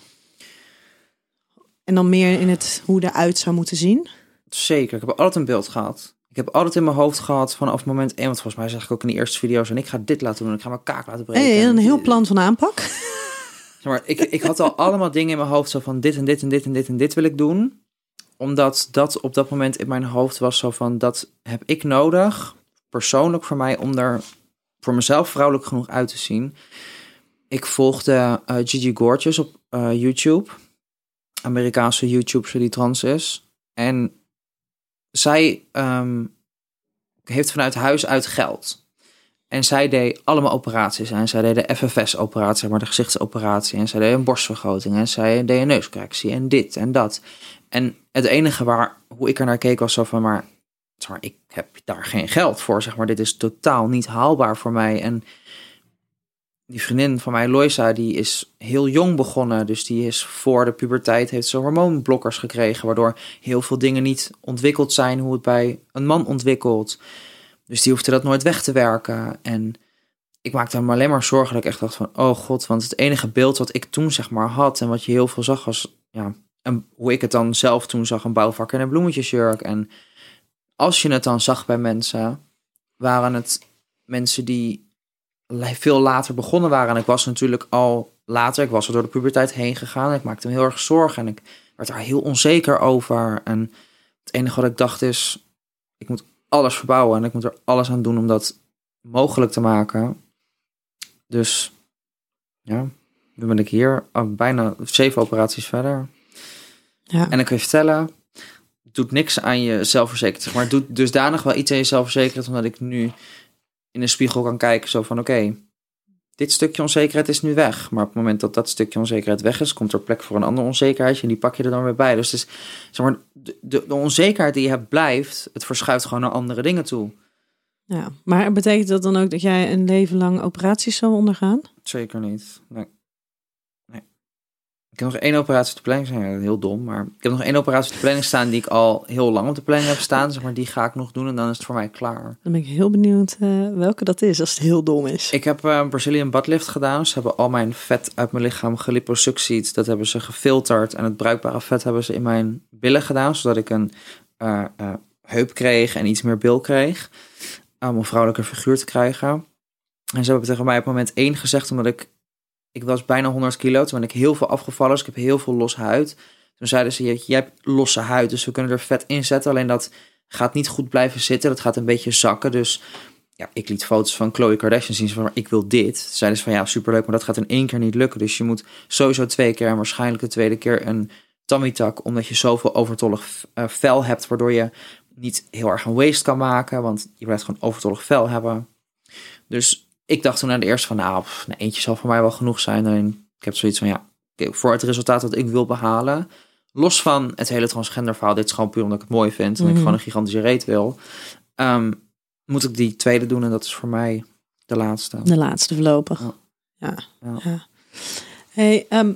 En dan meer in het hoe eruit zou moeten zien? Zeker, ik heb altijd een beeld gehad. Ik heb altijd in mijn hoofd gehad vanaf moment één, want volgens mij zeg ik ook in de eerste video's, en ik ga dit laten doen, en ik ga mijn kaak laten breken. Hey, een En- heel plan van aanpak. Zeg maar, ik, ik had al allemaal dingen in mijn hoofd zo van dit en dit en dit en dit en dit wil ik doen. Omdat dat op dat moment in mijn hoofd was zo van dat heb ik nodig, persoonlijk voor mij, om er voor mezelf vrouwelijk genoeg uit te zien. Ik volgde eh, Gigi Gorgeous op eh, YouTube. Amerikaanse YouTuber die trans is. En zij ehm, heeft vanuit huis uit geld. En zij deed allemaal operaties. En zij deed de FFS-operatie, maar de gezichtsoperatie. En zij deed een borstvergroting. En zij deed een neuscorrectie. En dit en dat. En het enige waar, hoe ik er naar keek was zo van, maar, zeg maar, ik heb daar geen geld voor. Zeg maar, dit is totaal niet haalbaar voor mij. En die vriendin van mij, Loisa, die is heel jong begonnen. Dus die is voor de puberteit, heeft ze hormoonblokkers gekregen. Waardoor heel veel dingen niet ontwikkeld zijn hoe het bij een man ontwikkelt. Dus die hoefde dat nooit weg te werken. En ik maakte me alleen maar zorgen dat ik echt dacht van... oh god, want het enige beeld wat ik toen zeg maar had... en wat je heel veel zag was... ja, en hoe ik het dan zelf toen zag... een bouwvak en een bloemetjesjurk. En als je het dan zag bij mensen... waren het mensen die veel later begonnen waren. En ik was natuurlijk al later... ik was er door de puberteit heen gegaan... en ik maakte me heel erg zorgen... en ik werd daar heel onzeker over. En het enige wat ik dacht is... ik moet alles verbouwen en ik moet er alles aan doen om dat mogelijk te maken. Dus ja, nu ben ik hier al bijna zeven operaties verder. Ja. En ik kan je vertellen, het doet niks aan je zelfverzekerd. Zeg maar het doet dusdanig wel iets aan je zelfverzekerd, omdat ik nu in de spiegel kan kijken zo van oké, dit stukje onzekerheid is nu weg. Maar op het moment dat dat stukje onzekerheid weg is, komt er plek voor een andere onzekerheid en die pak je er dan weer bij. Dus het is, zeg maar, de, de, onzekerheid die je hebt blijft, het verschuift gewoon naar andere dingen toe. Ja, maar betekent dat dan ook dat jij een leven lang operaties zou ondergaan? Zeker niet. Nee. Ik heb nog één operatie op de planning. Ja, heel dom, maar ik heb nog één operatie op de planning staan die ik al heel lang op de planning heb staan. Zeg maar, die ga ik nog doen en dan is het voor mij klaar. Dan ben ik heel benieuwd eh, welke dat is, als het heel dom is. Ik heb eh, een Brazilian buttlift gedaan. Ze hebben al mijn vet uit mijn lichaam geliposuctied. Dat hebben ze gefilterd. En het bruikbare vet hebben ze in mijn billen gedaan. Zodat ik een eh, heup kreeg en iets meer bil kreeg. Om een vrouwelijke figuur te krijgen. En ze hebben tegen mij op moment 1 gezegd, omdat ik... Ik was bijna 100 kilo, toen ben ik heel veel afgevallen. Dus ik heb heel veel losse huid. Toen zeiden ze, "Je- jij hebt losse huid, dus we kunnen er vet in zetten. Alleen dat gaat niet goed blijven zitten. Dat gaat een beetje zakken. Dus ja, ik liet foto's van Chloe Kardashian zien. Van, ik wil dit. Toen zeiden ze van, ja, superleuk, maar dat gaat in één keer niet lukken. Dus je moet sowieso twee keer en waarschijnlijk de tweede keer een tummy tuck. Omdat je zoveel overtollig eh, vel hebt, waardoor je niet heel erg een waist kan maken. Want je blijft gewoon overtollig vel hebben. Dus ik dacht toen aan de eerste van, nou, pff, nou, eentje zal voor mij wel genoeg zijn. En ik heb zoiets van, ja, oké, voor het resultaat dat ik wil behalen. Los van het hele transgender verhaal. Dit is gewoon puur omdat ik het mooi vind. En ik Mhm. gewoon een gigantische reet wil. ehm, moet ik die tweede doen. En dat is voor mij de laatste. De laatste voorlopig. Ja. Ja. Ja. ja. Hey, ehm,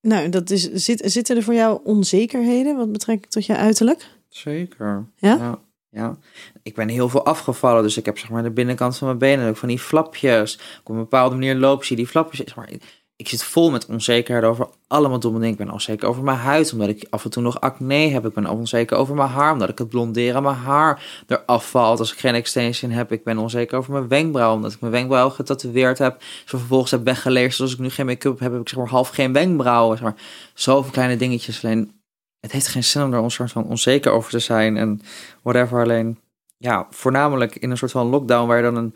nou, dat is, zit, zitten er voor jou onzekerheden wat betrekking tot je uiterlijk? Zeker. Ja? Ja? Ik ben heel veel afgevallen. Dus ik heb zeg maar de binnenkant van mijn benen. Ook van die flapjes. Op een bepaalde manier loop je die flapjes. Zeg maar, ik zit vol met onzekerheid over allemaal domme dingen. Ik ben onzeker over mijn huid, omdat ik af en toe nog acne heb. Ik ben onzeker over mijn haar, omdat ik het blonderen mijn haar eraf valt als ik geen extension heb. Ik ben onzeker over mijn wenkbrauw, omdat ik mijn wenkbrauw getatoeëerd heb. Zo vervolgens heb weggeleerd, dus als ik nu geen make-up heb, heb ik zeg maar half geen wenkbrauwen. Zeg maar, zoveel kleine dingetjes. Alleen, het heeft geen zin om er een soort van onzeker over te zijn en whatever. Alleen, ja, voornamelijk in een soort van lockdown waar je dan een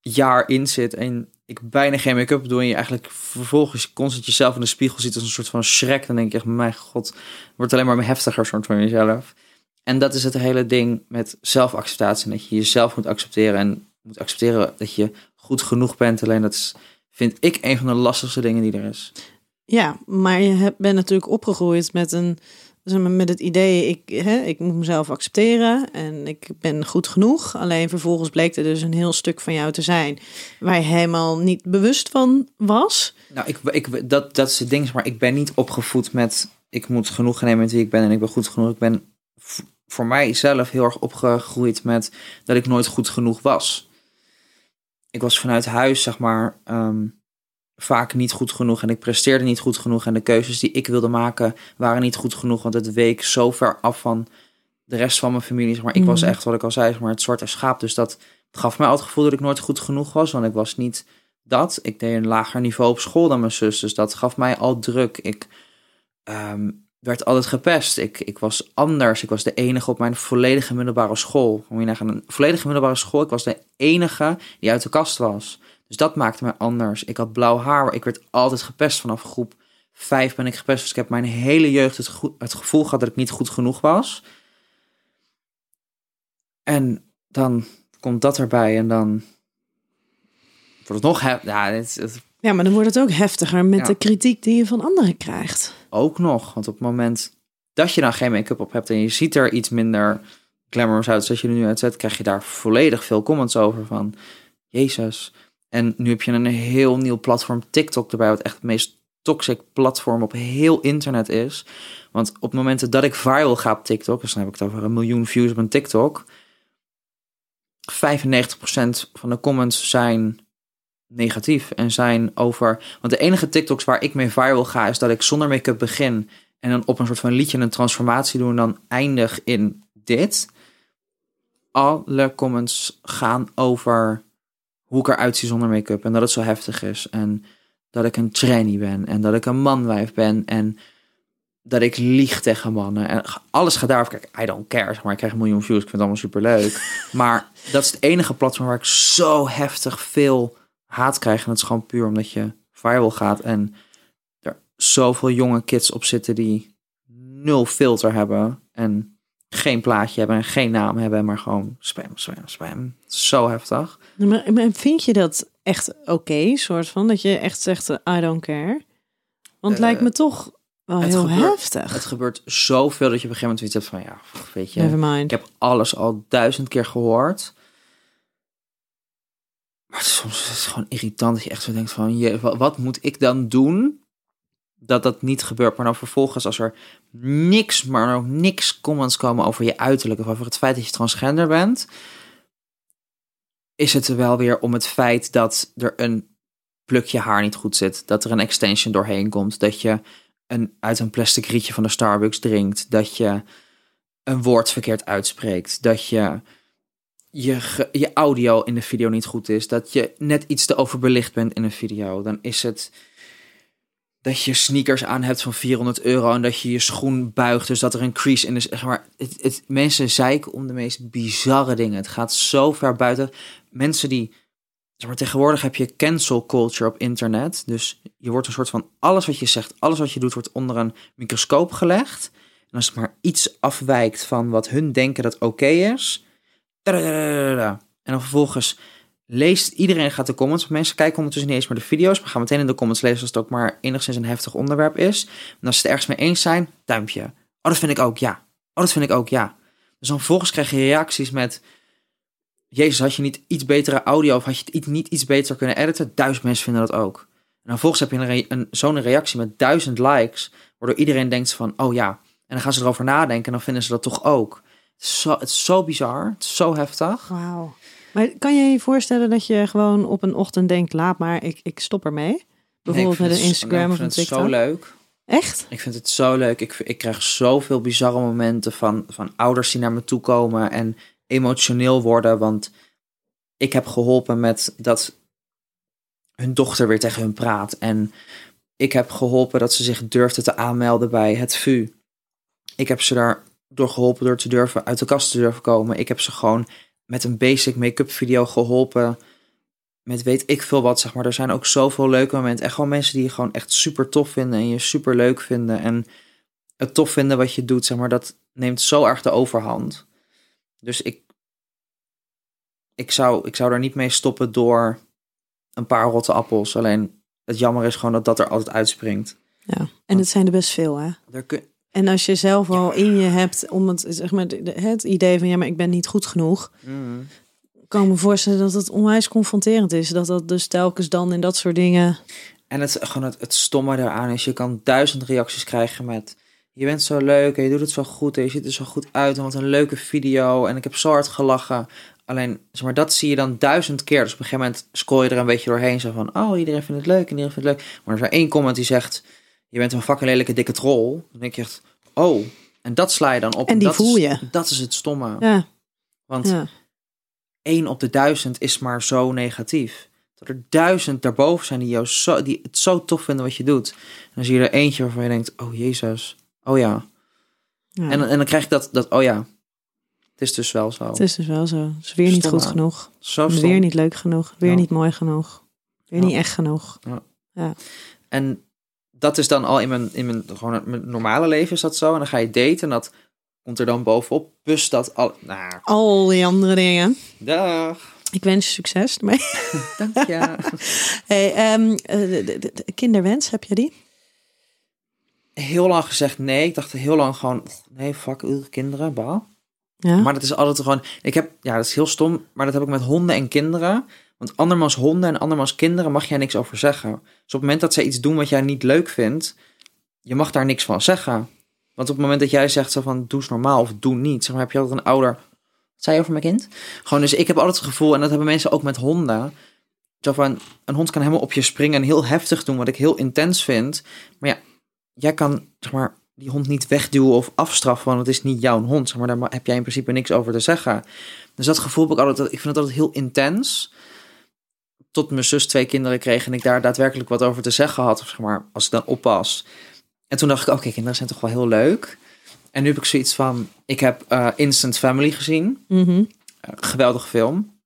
jaar in zit en ik bijna geen make-up doe en je eigenlijk vervolgens constant jezelf in de spiegel ziet als een soort van Shrek, dan denk je echt, mijn god, het wordt alleen maar heftiger soort van jezelf. En dat is het hele ding met zelfacceptatie, dat je jezelf moet accepteren en moet accepteren dat je goed genoeg bent. Alleen dat is, vind ik, een van de lastigste dingen die er is. Ja, maar je bent natuurlijk opgegroeid met een met het idee, ik, hè, ik moet mezelf accepteren en ik ben goed genoeg. Alleen vervolgens bleek er dus een heel stuk van jou te zijn waar je helemaal niet bewust van was. Nou, ik, ik, dat, dat is het ding, maar ik ben niet opgevoed met ik moet genoeg nemen met wie ik ben en ik ben goed genoeg. Ik ben voor mijzelf heel erg opgegroeid met dat ik nooit goed genoeg was. Ik was vanuit huis, zeg maar, ehm, vaak niet goed genoeg en ik presteerde niet goed genoeg. En de keuzes die ik wilde maken waren niet goed genoeg, want het week zo ver af van de rest van mijn familie. Zeg maar ik was Mhm. echt, wat ik al zei, zeg maar, het zwarte schaap. Dus dat gaf mij al het gevoel dat ik nooit goed genoeg was, want ik was niet dat. Ik deed een lager niveau op school dan mijn zus, dus dat gaf mij al druk. Ik ehm, werd altijd gepest. Ik, ik was anders. Ik was de enige op mijn volledige middelbare school. Moet je nagaan, een volledige middelbare school. Ik was de enige die uit de kast was. Dus dat maakte mij anders. Ik had blauw haar. Ik werd altijd gepest. Vanaf groep vijf ben ik gepest. Dus ik heb mijn hele jeugd het, het gevoel gehad dat ik niet goed genoeg was. En dan komt dat erbij en dan wordt het nog... He- ja, het, het Ja, maar dan wordt het ook heftiger met Ja. de kritiek die je van anderen krijgt. ook nog. Want op het moment dat je dan geen make-up op hebt en je ziet er iets minder glamorous uit zoals je er nu uitzet, krijg je daar volledig veel comments over van Jezus. En nu heb je een heel nieuw platform TikTok erbij, wat echt het meest toxic platform op heel internet is. Want op momenten dat ik viral ga op TikTok, dus dan heb ik het over een miljoen views op een TikTok, 95% van de comments zijn negatief en zijn over. Want de enige TikToks waar ik mee viral ga, is dat ik zonder make-up begin en dan op een soort van liedje een transformatie doe en dan eindig in dit. Alle comments gaan over hoe ik eruit zie zonder make-up en dat het zo heftig is en dat ik een tranny ben en dat ik een manwijf ben en dat ik lieg tegen mannen en alles gaat daarover. Kijk, I don't care, zeg maar ik krijg een miljoen views, ik vind het allemaal super leuk. maar dat is het enige platform waar ik zo heftig veel haat krijg. En dat is gewoon puur omdat je viral gaat en er zoveel jonge kids op zitten die nul filter hebben en geen plaatje hebben en geen naam hebben, maar gewoon spam, spam, spam. Zo heftig. Maar, maar vind je dat echt oké, soort van? Dat je echt zegt, eh, I don't care? Want het Eh, lijkt me toch wel heel gebeurt- heftig. Het gebeurt zoveel dat je op een gegeven moment iets hebt van, ja, weet je, Never ik mind. heb alles al duizend keer gehoord. Maar soms is het gewoon irritant dat je echt zo denkt van, je, wa- wat moet ik dan doen dat dat niet gebeurt? Maar dan vervolgens als er niks, maar ook niks comments komen over je uiterlijk of over het feit dat je transgender bent, is het er wel weer om het feit dat er een plukje haar niet goed zit, dat er een extension doorheen komt, dat je een, uit een plastic rietje van de Starbucks drinkt, dat je een woord verkeerd uitspreekt, dat je je, je audio in de video niet goed is, dat je net iets te overbelicht bent in een video, dan is het dat je sneakers aan hebt van 400 euro en dat je je schoen buigt, dus dat er een crease in is. Maar, het, het, mensen zeiken om de meest bizarre dingen. Het gaat zo ver buiten. Mensen die, zeg maar, tegenwoordig heb je cancel culture op internet. Dus je wordt een soort van alles wat je zegt, alles wat je doet, wordt onder een microscoop gelegd. En als het maar iets afwijkt van wat hun denken dat oké is, en dan vervolgens leest iedereen gaat de comments. Mensen kijken ondertussen niet eens meer de video's, maar gaan meteen in de comments lezen als het ook maar enigszins een heftig onderwerp is. En als ze het ergens mee eens zijn, duimpje. Oh, dat vind ik ook, ja. Oh, dat vind ik ook, ja. Dus dan vervolgens krijg je reacties met... Jezus, had je niet iets betere audio of had je het niet iets beter kunnen editen? Duizend mensen vinden dat ook. En dan vervolgens heb je een, zo'n reactie met duizend likes, waardoor iedereen denkt van, oh ja. En dan gaan ze erover nadenken en dan vinden ze dat toch ook. Zo, het is zo bizar, het is zo heftig. Wauw. Maar kan je je voorstellen dat je gewoon op een ochtend denkt, laat maar, ik, ik stop ermee? Bijvoorbeeld Nee, ik met een zo- Instagram ik of een vind het TikTok? zo leuk. Echt? Ik vind het zo leuk. Ik, ik krijg zoveel bizarre momenten van, van ouders die naar me toe komen en emotioneel worden. Want ik heb geholpen met dat hun dochter weer tegen hun praat. En ik heb geholpen dat ze zich durfde te aanmelden bij het VU. Ik heb ze daar door geholpen door te durven uit de kast te durven komen. Ik heb ze gewoon met een basic make-up video geholpen. Met weet ik veel wat, zeg maar. Er zijn ook zoveel leuke momenten. Echt gewoon mensen die je gewoon echt super tof vinden en je super leuk vinden. En het tof vinden wat je doet, zeg maar, dat neemt zo erg de overhand. Dus ik, ik, zou, ik zou daar niet mee stoppen door een paar rotte appels. Alleen het jammer is gewoon dat dat er altijd uitspringt. Ja. En het zijn er best veel, hè? Kun, En als je zelf al in je hebt om het, zeg maar, het idee van ja, maar ik ben niet goed genoeg, Mm. kan me voorstellen dat het onwijs confronterend is. Dat dat dus telkens dan in dat soort dingen. En het, gewoon het, het stomme daaraan is, je kan duizend reacties krijgen met... Je bent zo leuk en je doet het zo goed en je ziet er zo goed uit en wat een leuke video en ik heb zo hard gelachen. Alleen, zeg maar, dat zie je dan duizend keer. Dus op een gegeven moment scroll je er een beetje doorheen zo van... Oh, iedereen vindt het leuk en iedereen vindt het leuk. Maar er is er één comment die zegt... Je bent een fucking lelijke dikke troll. Dan denk je echt, oh. En dat sla je dan op. En die dat voel is- je. Dat is het stomme. Ja, Want ja. één op de duizend is maar zo negatief. Dat er duizend daarboven zijn die, jou zo, die het zo tof vinden wat je doet. En dan zie je er eentje waarvan je denkt, oh jezus, oh ja. ja. En, dan- en dan krijg je dat, dat, oh ja, het is dus wel zo. het is dus wel zo. Het is weer niet goed genoeg. zo stom. Weer niet leuk genoeg. Weer Ja. niet mooi genoeg. Weer Ja. niet echt genoeg. En dat is dan al in mijn, in mijn, gewoon mijn normale leven is dat zo. En dan ga je daten en dat komt er dan bovenop. Plus dat al, nou, Al die andere dingen. dag, Ik wens je succes ermee. dank je. Hey, ehm, eh, de, de- de kinderwens, heb je die? heel lang gezegd nee. Ik dacht heel lang gewoon, nee, fuck, uw kinderen, bah. Ja. Maar dat is altijd gewoon. Ik heb, ja, dat is heel stom, maar dat heb ik met honden en kinderen. Want andermans honden en andermans kinderen mag jij niks over zeggen. Dus op het moment dat zij iets doen wat jij niet leuk vindt, je mag daar niks van zeggen. Want op het moment dat jij zegt zo van doe eens normaal of doe niet, zeg maar, heb je altijd een ouder. Wat zei je over mijn kind? Gewoon, dus ik heb altijd het gevoel, en dat hebben mensen ook met honden. Zo van, een hond kan helemaal op je springen en heel heftig doen, wat ik heel intens vind. Maar ja, jij kan, zeg maar, die hond niet wegduwen of afstraffen, want het is niet jouw hond. Zeg maar, daar heb jij in principe niks over te zeggen. Dus dat gevoel heb ik altijd, ik vind het altijd heel intens. Tot mijn zus twee kinderen kreeg en ik daar daadwerkelijk wat over te zeggen had, zeg maar, als ik dan oppas. En toen dacht ik, oké, kinderen zijn toch wel heel leuk. En nu heb ik zoiets van, ik heb eh, Instant Family gezien. Mhm. Eh, geweldige film.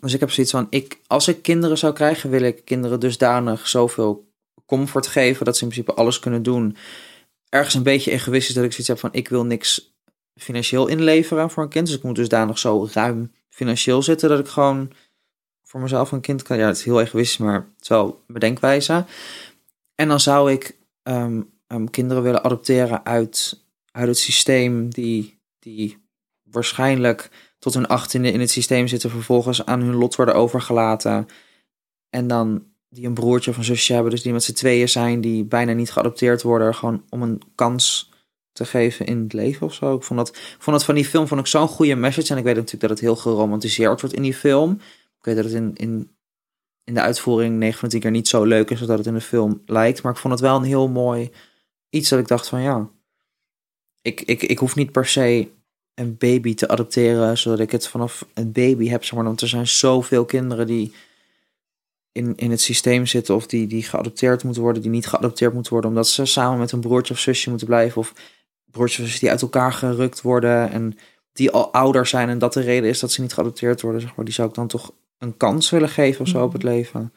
Dus ik heb zoiets van, ik, als ik kinderen zou krijgen, wil ik kinderen dusdanig zoveel comfort geven dat ze in principe alles kunnen doen. Ergens een beetje egoïstisch dat ik zoiets heb van, ik wil niks financieel inleveren voor een kind. Dus ik moet dusdanig zo ruim financieel zitten dat ik gewoon voor mezelf een kind kan. Ja, het is heel egoïstisch, maar het is wel bedenkwijze. En dan zou ik ehm, ehm, kinderen willen adopteren uit, uit het systeem die, die waarschijnlijk tot hun achttiende in het systeem zitten, vervolgens aan hun lot worden overgelaten. En dan die een broertje of een zusje hebben, dus die met z'n tweeën zijn, die bijna niet geadopteerd worden, gewoon om een kans te geven in het leven of zo. Ik vond dat, vond dat van die film vond ik zo'n goede message. En ik weet natuurlijk dat het heel geromantiseerd wordt in die film. Ik weet dat het in, in, in de uitvoering 9 van de 10 keer niet zo leuk is als dat het in de film lijkt. Maar ik vond het wel een heel mooi iets dat ik dacht van ja, ik, ik, ik hoef niet per se een baby te adopteren, zodat ik het vanaf een baby heb. Zeg maar, want er zijn zoveel kinderen die in, in het systeem zitten of die, die geadopteerd moeten worden, die niet geadopteerd moeten worden, omdat ze samen met een broertje of zusje moeten blijven. Of broertjes die uit elkaar gerukt worden en die al ouder zijn en dat de reden is dat ze niet geadopteerd worden. Zeg maar, die zou ik dan toch een kans willen geven of zo op het leven.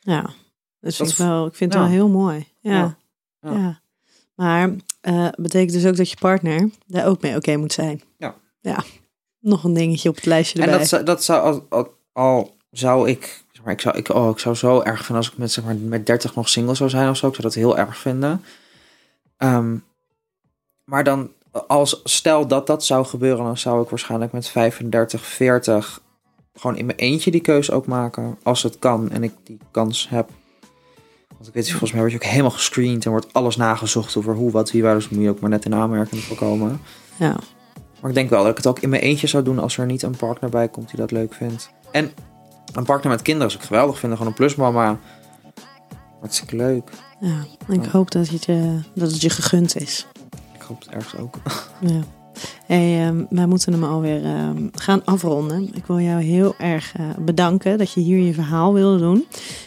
Ja, dus Dat ik, is- wel, ik vind het wel heel mooi. Ja, Ja. Maar eh betekent dus ook dat je partner daar ook mee oké moet zijn. Ja. Ja, nog een dingetje op het lijstje En erbij. dat, zou- dat zou al, al, al zou ik, zeg maar, ik zou, ik, oh, ik zou zo erg vinden als ik met, zeg maar, met 30 nog single zou zijn of zo. Ik zou dat heel erg vinden. Ehm, maar dan, als stel dat dat zou gebeuren, dan zou ik waarschijnlijk met 35, 40 gewoon in mijn eentje die keuze ook maken. Als het kan en ik die kans heb. Want ik weet, volgens mij word je ook helemaal gescreend en wordt alles nagezocht over hoe, wat, wie, waar. Dus moet je ook maar net in aanmerking voorkomen. Ja. Maar ik denk wel dat ik het ook in mijn eentje zou doen als er niet een partner bij komt die dat leuk vindt. En een partner met kinderen zou ik geweldig vinden. Gewoon een plusmama. Hartstikke leuk. ja, ik Ja. hoop dat het, je, dat het je gegund is. Ik hoop het ergens ook. Ja. Hey, ehm, wij moeten hem alweer ehm, gaan afronden. Ik wil jou heel erg eh, bedanken dat je hier je verhaal wilde doen.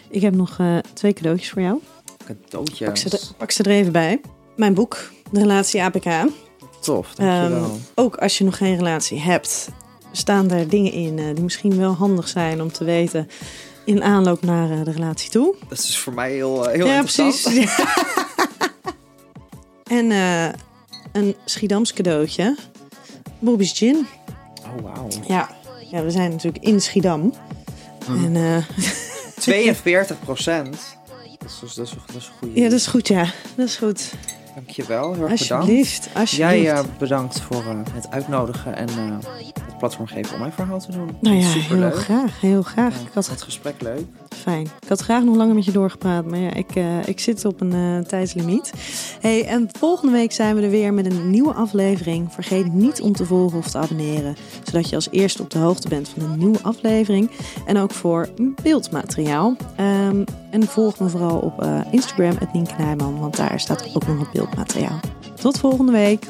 Ik heb nog eh, twee cadeautjes voor jou. Cadeautjes. Pak ze, er, pak ze er even bij. Mijn boek, De Relatie APK. Tof, dankjewel. Ehm, ook als je nog geen relatie hebt, staan er dingen in eh, die misschien wel handig zijn om te weten in aanloop naar de relatie toe. dat is voor mij heel, heel ja, interessant. precies. en een Schiedams cadeautje. Bobby's Gin. Oh, wauw. Ja. ja, we zijn natuurlijk in Schiedam. Mhm. En eh, 42 procent. Dat is, dat is, dat is een goede. Ja, dat is goed, ja. Dat is goed. Dankjewel, heel erg bedankt. Alsjeblieft, alsjeblieft. Jij eh, bedankt voor eh, het uitnodigen en eh, het platform geven om mijn verhaal te doen. nou ja, Superleuk. heel graag, heel graag. Ik had Het gesprek leuk. Fijn. Ik had graag nog langer met je doorgepraat, maar ja, ik, eh, ik zit op een eh, tijdslimiet. Hey, en volgende week zijn we er weer met een nieuwe aflevering. Vergeet niet om te volgen of te abonneren, zodat je als eerste op de hoogte bent van een nieuwe aflevering. En ook voor beeldmateriaal. Ehm, en volg me vooral op eh, Instagram, het Nienke want daar staat ook nog wat beeldmateriaal. Tot volgende week.